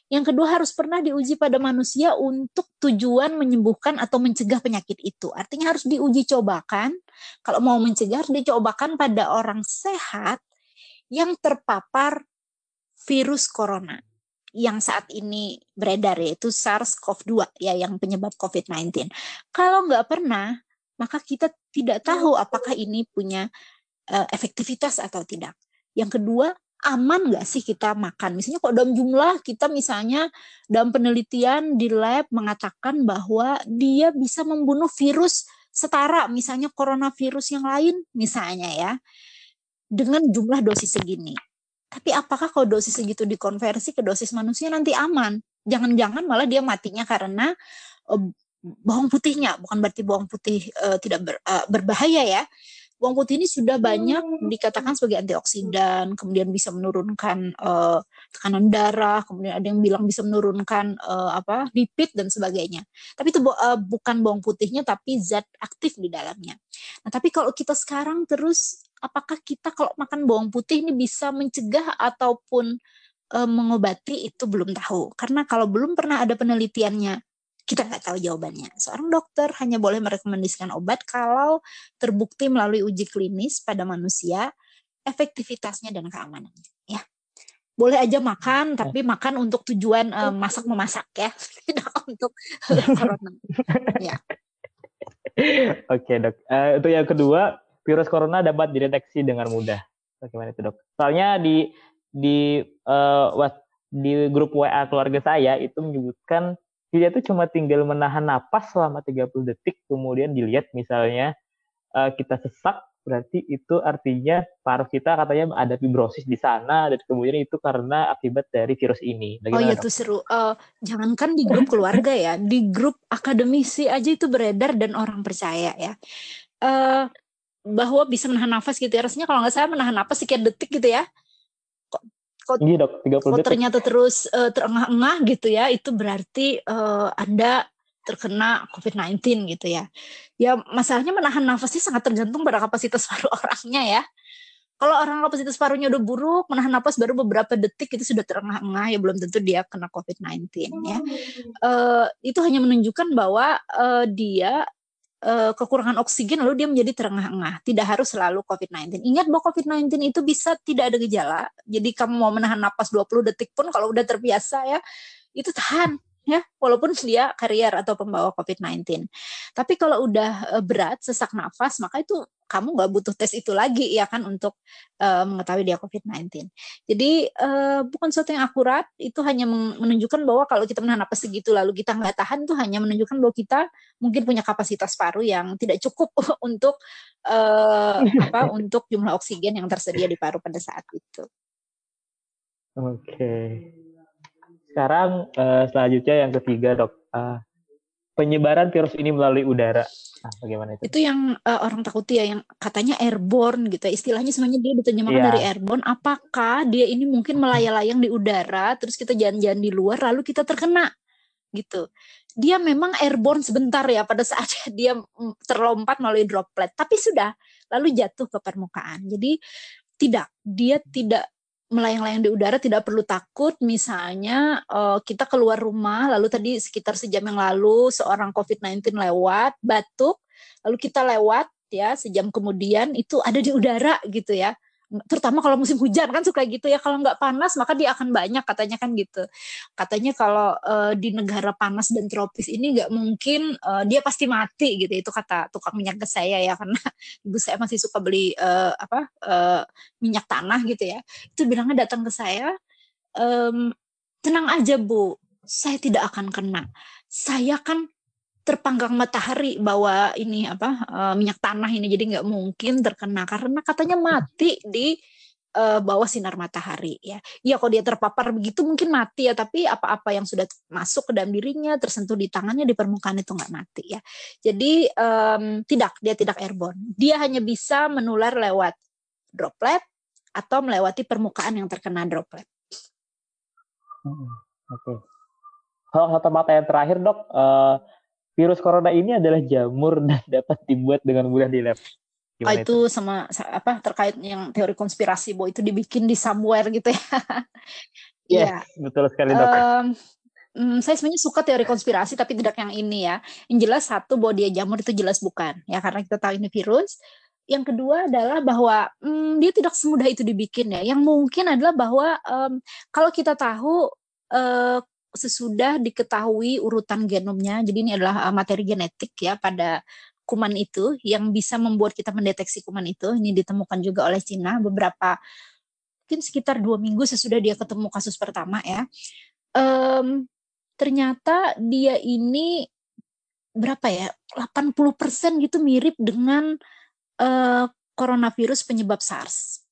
Yang kedua harus pernah diuji pada manusia untuk tujuan menyembuhkan atau mencegah penyakit itu. Artinya harus diuji cobakan. Kalau mau mencegah dicobakan pada orang sehat yang terpapar virus corona yang saat ini beredar yaitu SARS-CoV-2 ya yang penyebab COVID-19. Kalau nggak pernah, maka kita tidak tahu apakah ini punya uh, efektivitas atau tidak. Yang kedua, aman nggak sih kita makan? Misalnya kok dalam jumlah kita misalnya dalam penelitian di lab mengatakan bahwa dia bisa membunuh virus setara misalnya coronavirus yang lain misalnya ya dengan jumlah dosis segini. Tapi apakah kalau dosis segitu dikonversi ke dosis manusia nanti aman? Jangan-jangan malah dia matinya karena bawang putihnya, bukan berarti bawang putih uh, tidak ber, uh, berbahaya ya. Bawang putih ini sudah banyak dikatakan sebagai antioksidan, kemudian bisa menurunkan uh, tekanan darah, kemudian ada yang bilang bisa menurunkan uh, apa lipid dan sebagainya. Tapi itu uh, bukan bawang putihnya, tapi zat aktif di dalamnya. Nah, tapi kalau kita sekarang terus, apakah kita kalau makan bawang putih ini bisa mencegah ataupun uh, mengobati itu belum tahu. Karena kalau belum pernah ada penelitiannya kita nggak tahu jawabannya. Seorang dokter hanya boleh merekomendasikan obat kalau terbukti melalui uji klinis pada manusia efektivitasnya dan keamanannya. Ya, boleh aja makan, tapi makan untuk tujuan uh, masak memasak ya, [LAUGHS] tidak untuk [LAUGHS] corona. ya. Oke dok. Uh, untuk yang kedua, virus corona dapat dideteksi dengan mudah. Bagaimana itu dok? Soalnya di di uh, di grup WA keluarga saya itu menyebutkan dia tuh cuma tinggal menahan napas selama 30 detik kemudian dilihat misalnya uh, kita sesak berarti itu artinya paru kita katanya ada fibrosis di sana dan kemudian itu karena akibat dari virus ini. Bagaimana oh iya tuh seru. Uh, jangankan di grup keluarga ya, di grup akademisi aja itu beredar dan orang percaya ya. Uh, bahwa bisa menahan nafas gitu ya. Rasanya kalau nggak salah menahan nafas sekian detik gitu ya kok, iya dok, 30 kok ternyata terus uh, terengah-engah gitu ya, itu berarti uh, Anda terkena COVID-19 gitu ya. Ya masalahnya menahan nafasnya sangat tergantung pada kapasitas [LAUGHS] paru orangnya ya. Kalau orang kapasitas parunya udah buruk, menahan nafas baru beberapa detik itu sudah terengah-engah ya belum tentu dia kena COVID-19 ya. Uh, itu hanya menunjukkan bahwa uh, dia uh, kekurangan oksigen lalu dia menjadi terengah-engah. Tidak harus selalu COVID-19. Ingat bahwa COVID-19 itu bisa tidak ada gejala. Jadi kamu mau menahan napas 20 detik pun kalau udah terbiasa ya, itu tahan ya walaupun dia karier atau pembawa COVID-19. Tapi kalau udah eh, berat sesak nafas maka itu kamu nggak butuh tes itu lagi ya kan untuk uh, mengetahui dia COVID-19. Jadi uh, bukan sesuatu yang akurat, itu hanya menunjukkan bahwa kalau kita menahan napas segitu lalu kita nggak tahan itu hanya menunjukkan bahwa kita mungkin punya kapasitas paru yang tidak cukup [LAUGHS] untuk uh, apa [LAUGHS] untuk jumlah oksigen yang tersedia di paru pada saat itu. Oke. Sekarang uh, selanjutnya yang ketiga dok, uh, penyebaran virus ini melalui udara. Nah, bagaimana itu? Itu yang uh, orang takuti ya, yang katanya airborne gitu. Ya. Istilahnya sebenarnya dia diterjemahkan yeah. dari airborne. Apakah dia ini mungkin melayang-layang di udara, terus kita jalan-jalan di luar, lalu kita terkena gitu. Dia memang airborne sebentar ya pada saat [LAUGHS] dia mm, terlompat melalui droplet, tapi sudah lalu jatuh ke permukaan. Jadi tidak, dia tidak melayang-layang di udara tidak perlu takut. Misalnya uh, kita keluar rumah lalu tadi sekitar sejam yang lalu seorang COVID-19 lewat batuk lalu kita lewat ya sejam kemudian itu ada di udara gitu ya terutama kalau musim hujan kan suka gitu ya kalau nggak panas maka dia akan banyak katanya kan gitu. Katanya kalau uh, di negara panas dan tropis ini nggak mungkin uh, dia pasti mati gitu. Itu kata tukang minyak ke saya ya karena [LAUGHS] ibu saya masih suka beli uh, apa uh, minyak tanah gitu ya. Itu bilangnya datang ke saya um, tenang aja bu. Saya tidak akan kena. Saya kan terpanggang matahari bawa ini apa uh, minyak tanah ini jadi nggak mungkin terkena karena katanya mati di uh, bawah sinar matahari ya. Iya kalau dia terpapar begitu mungkin mati ya tapi apa-apa yang sudah masuk ke dalam dirinya tersentuh di tangannya di permukaan itu nggak mati ya. Jadi um, tidak dia tidak airborne. Dia hanya bisa menular lewat droplet atau melewati permukaan yang terkena droplet. Hmm, Oke. Okay. Hal satu mata yang terakhir dok, uh, virus corona ini adalah jamur [LAUGHS] dan dapat dibuat dengan mudah di lab. oh, itu, itu sama apa terkait yang teori konspirasi bahwa itu dibikin di somewhere gitu ya. [LAUGHS] Iya, yes, ya. betul sekali dok. Um, saya sebenarnya suka teori konspirasi tapi tidak yang ini ya. Yang jelas satu bahwa dia jamur itu jelas bukan ya karena kita tahu ini virus. Yang kedua adalah bahwa um, dia tidak semudah itu dibikin ya. Yang mungkin adalah bahwa um, kalau kita tahu uh, sesudah diketahui urutan genomnya. Jadi ini adalah uh, materi genetik ya pada kuman itu yang bisa membuat kita mendeteksi kuman itu. Ini ditemukan juga oleh Cina beberapa mungkin sekitar dua minggu sesudah dia ketemu kasus pertama ya. Um, ternyata dia ini berapa ya 80% gitu mirip dengan uh, coronavirus penyebab SARS.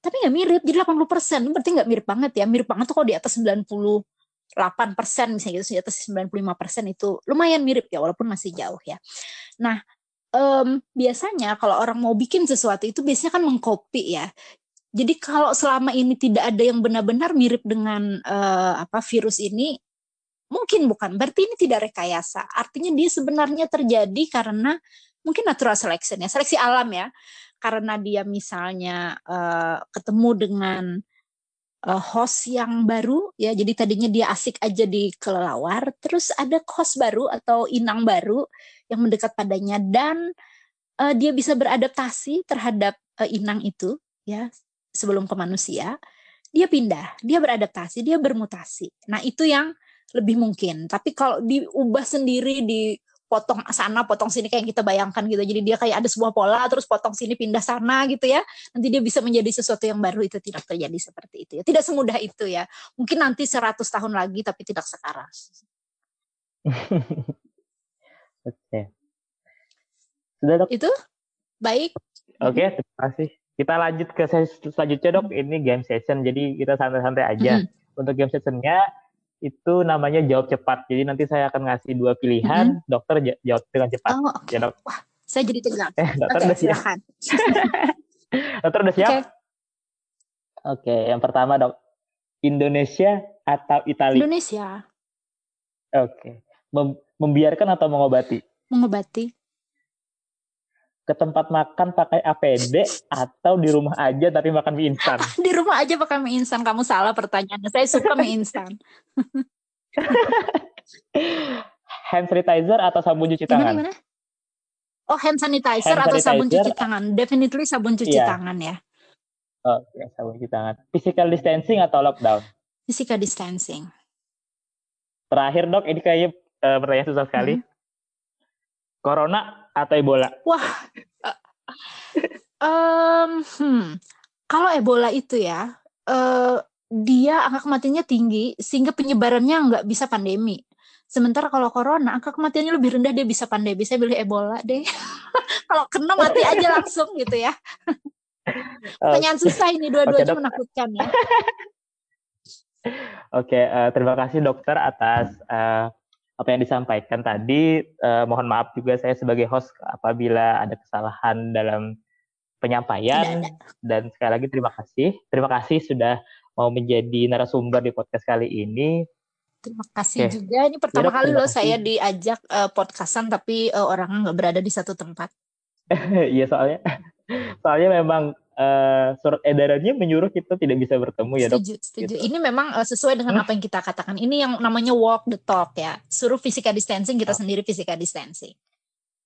Tapi nggak mirip, jadi 80%, berarti nggak mirip banget ya. Mirip banget tuh kalau di atas 90 8 persen misalnya gitu, di atas 95 persen itu lumayan mirip ya, walaupun masih jauh ya. Nah, um, biasanya kalau orang mau bikin sesuatu itu biasanya kan mengcopy ya. Jadi kalau selama ini tidak ada yang benar-benar mirip dengan uh, apa virus ini, mungkin bukan. Berarti ini tidak rekayasa. Artinya dia sebenarnya terjadi karena mungkin natural selection ya, seleksi alam ya. Karena dia misalnya uh, ketemu dengan uh, host yang baru ya. Jadi tadinya dia asik aja di kelelawar terus ada host baru atau inang baru yang mendekat padanya dan uh, dia bisa beradaptasi terhadap uh, inang itu ya sebelum ke manusia. Dia pindah dia beradaptasi dia bermutasi. Nah itu yang lebih mungkin. Tapi kalau diubah sendiri di potong sana potong sini kayak yang kita bayangkan gitu. Jadi dia kayak ada sebuah pola terus potong sini pindah sana gitu ya. Nanti dia bisa menjadi sesuatu yang baru. Itu tidak terjadi seperti itu ya. Tidak semudah itu ya. Mungkin nanti 100 tahun lagi tapi tidak sekarang. [LAUGHS] Oke. Sudah dok? Itu? Baik. Oke terima kasih. Kita lanjut ke sesi selanjutnya dok. Ini game session. Jadi kita santai-santai aja. Mm -hmm. untuk game sessionnya itu namanya jawab cepat. Jadi nanti saya akan ngasih dua pilihan, mm-hmm. dokter jawab dengan cepat. Oh, okay. ya, dok. Wah, saya jadi tegang. Eh, dokter okay, udah siap. [LAUGHS] dokter udah siap? Oke, okay. okay, yang pertama dok, Indonesia atau Italia? Indonesia. Oke, okay. Mem membiarkan atau mengobati? Mengobati ke tempat makan pakai APD atau di rumah aja tapi makan mie instan? [LAUGHS] di rumah aja pakai mie instan. Kamu salah pertanyaannya. Saya suka mie instan. [LAUGHS] hand sanitizer atau sabun cuci tangan? Gimana, gimana? Oh, hand sanitizer hand atau sanitizer. sabun cuci tangan? Definitely sabun cuci yeah. tangan ya. Oh, ya, sabun cuci tangan. Physical distancing atau lockdown? Physical distancing. Terakhir dok, ini kayaknya uh, pertanyaan susah sekali. Hmm. Corona atau Ebola? Wah, um, hmm, kalau Ebola itu ya, uh, dia angka kematiannya tinggi sehingga penyebarannya nggak bisa pandemi. Sementara kalau corona angka kematiannya lebih rendah dia bisa pandemi. Saya pilih Ebola deh. [LAUGHS] kalau kena mati aja langsung gitu ya. [LAUGHS] Pertanyaan susah ini dua-duanya okay, menakutkan ya. [LAUGHS] Oke, okay, uh, eh, terima kasih dokter atas uh, apa yang disampaikan tadi. Eh, mohon maaf juga saya sebagai host apabila ada kesalahan dalam penyampaian dan sekali lagi terima kasih. Terima kasih sudah mau menjadi narasumber di podcast kali ini. Terima kasih okay. juga. Ini pertama ya, kali loh saya diajak uh, podcastan tapi uh, orangnya nggak berada di satu tempat. [LAUGHS] Iya soalnya soalnya memang uh, surat edarannya menyuruh kita tidak bisa bertemu ya dok. Setuju, setuju. Gitu. Ini memang uh, sesuai dengan apa yang kita katakan. Ini yang namanya walk the talk ya. Suruh physical distancing kita oh. sendiri physical distancing.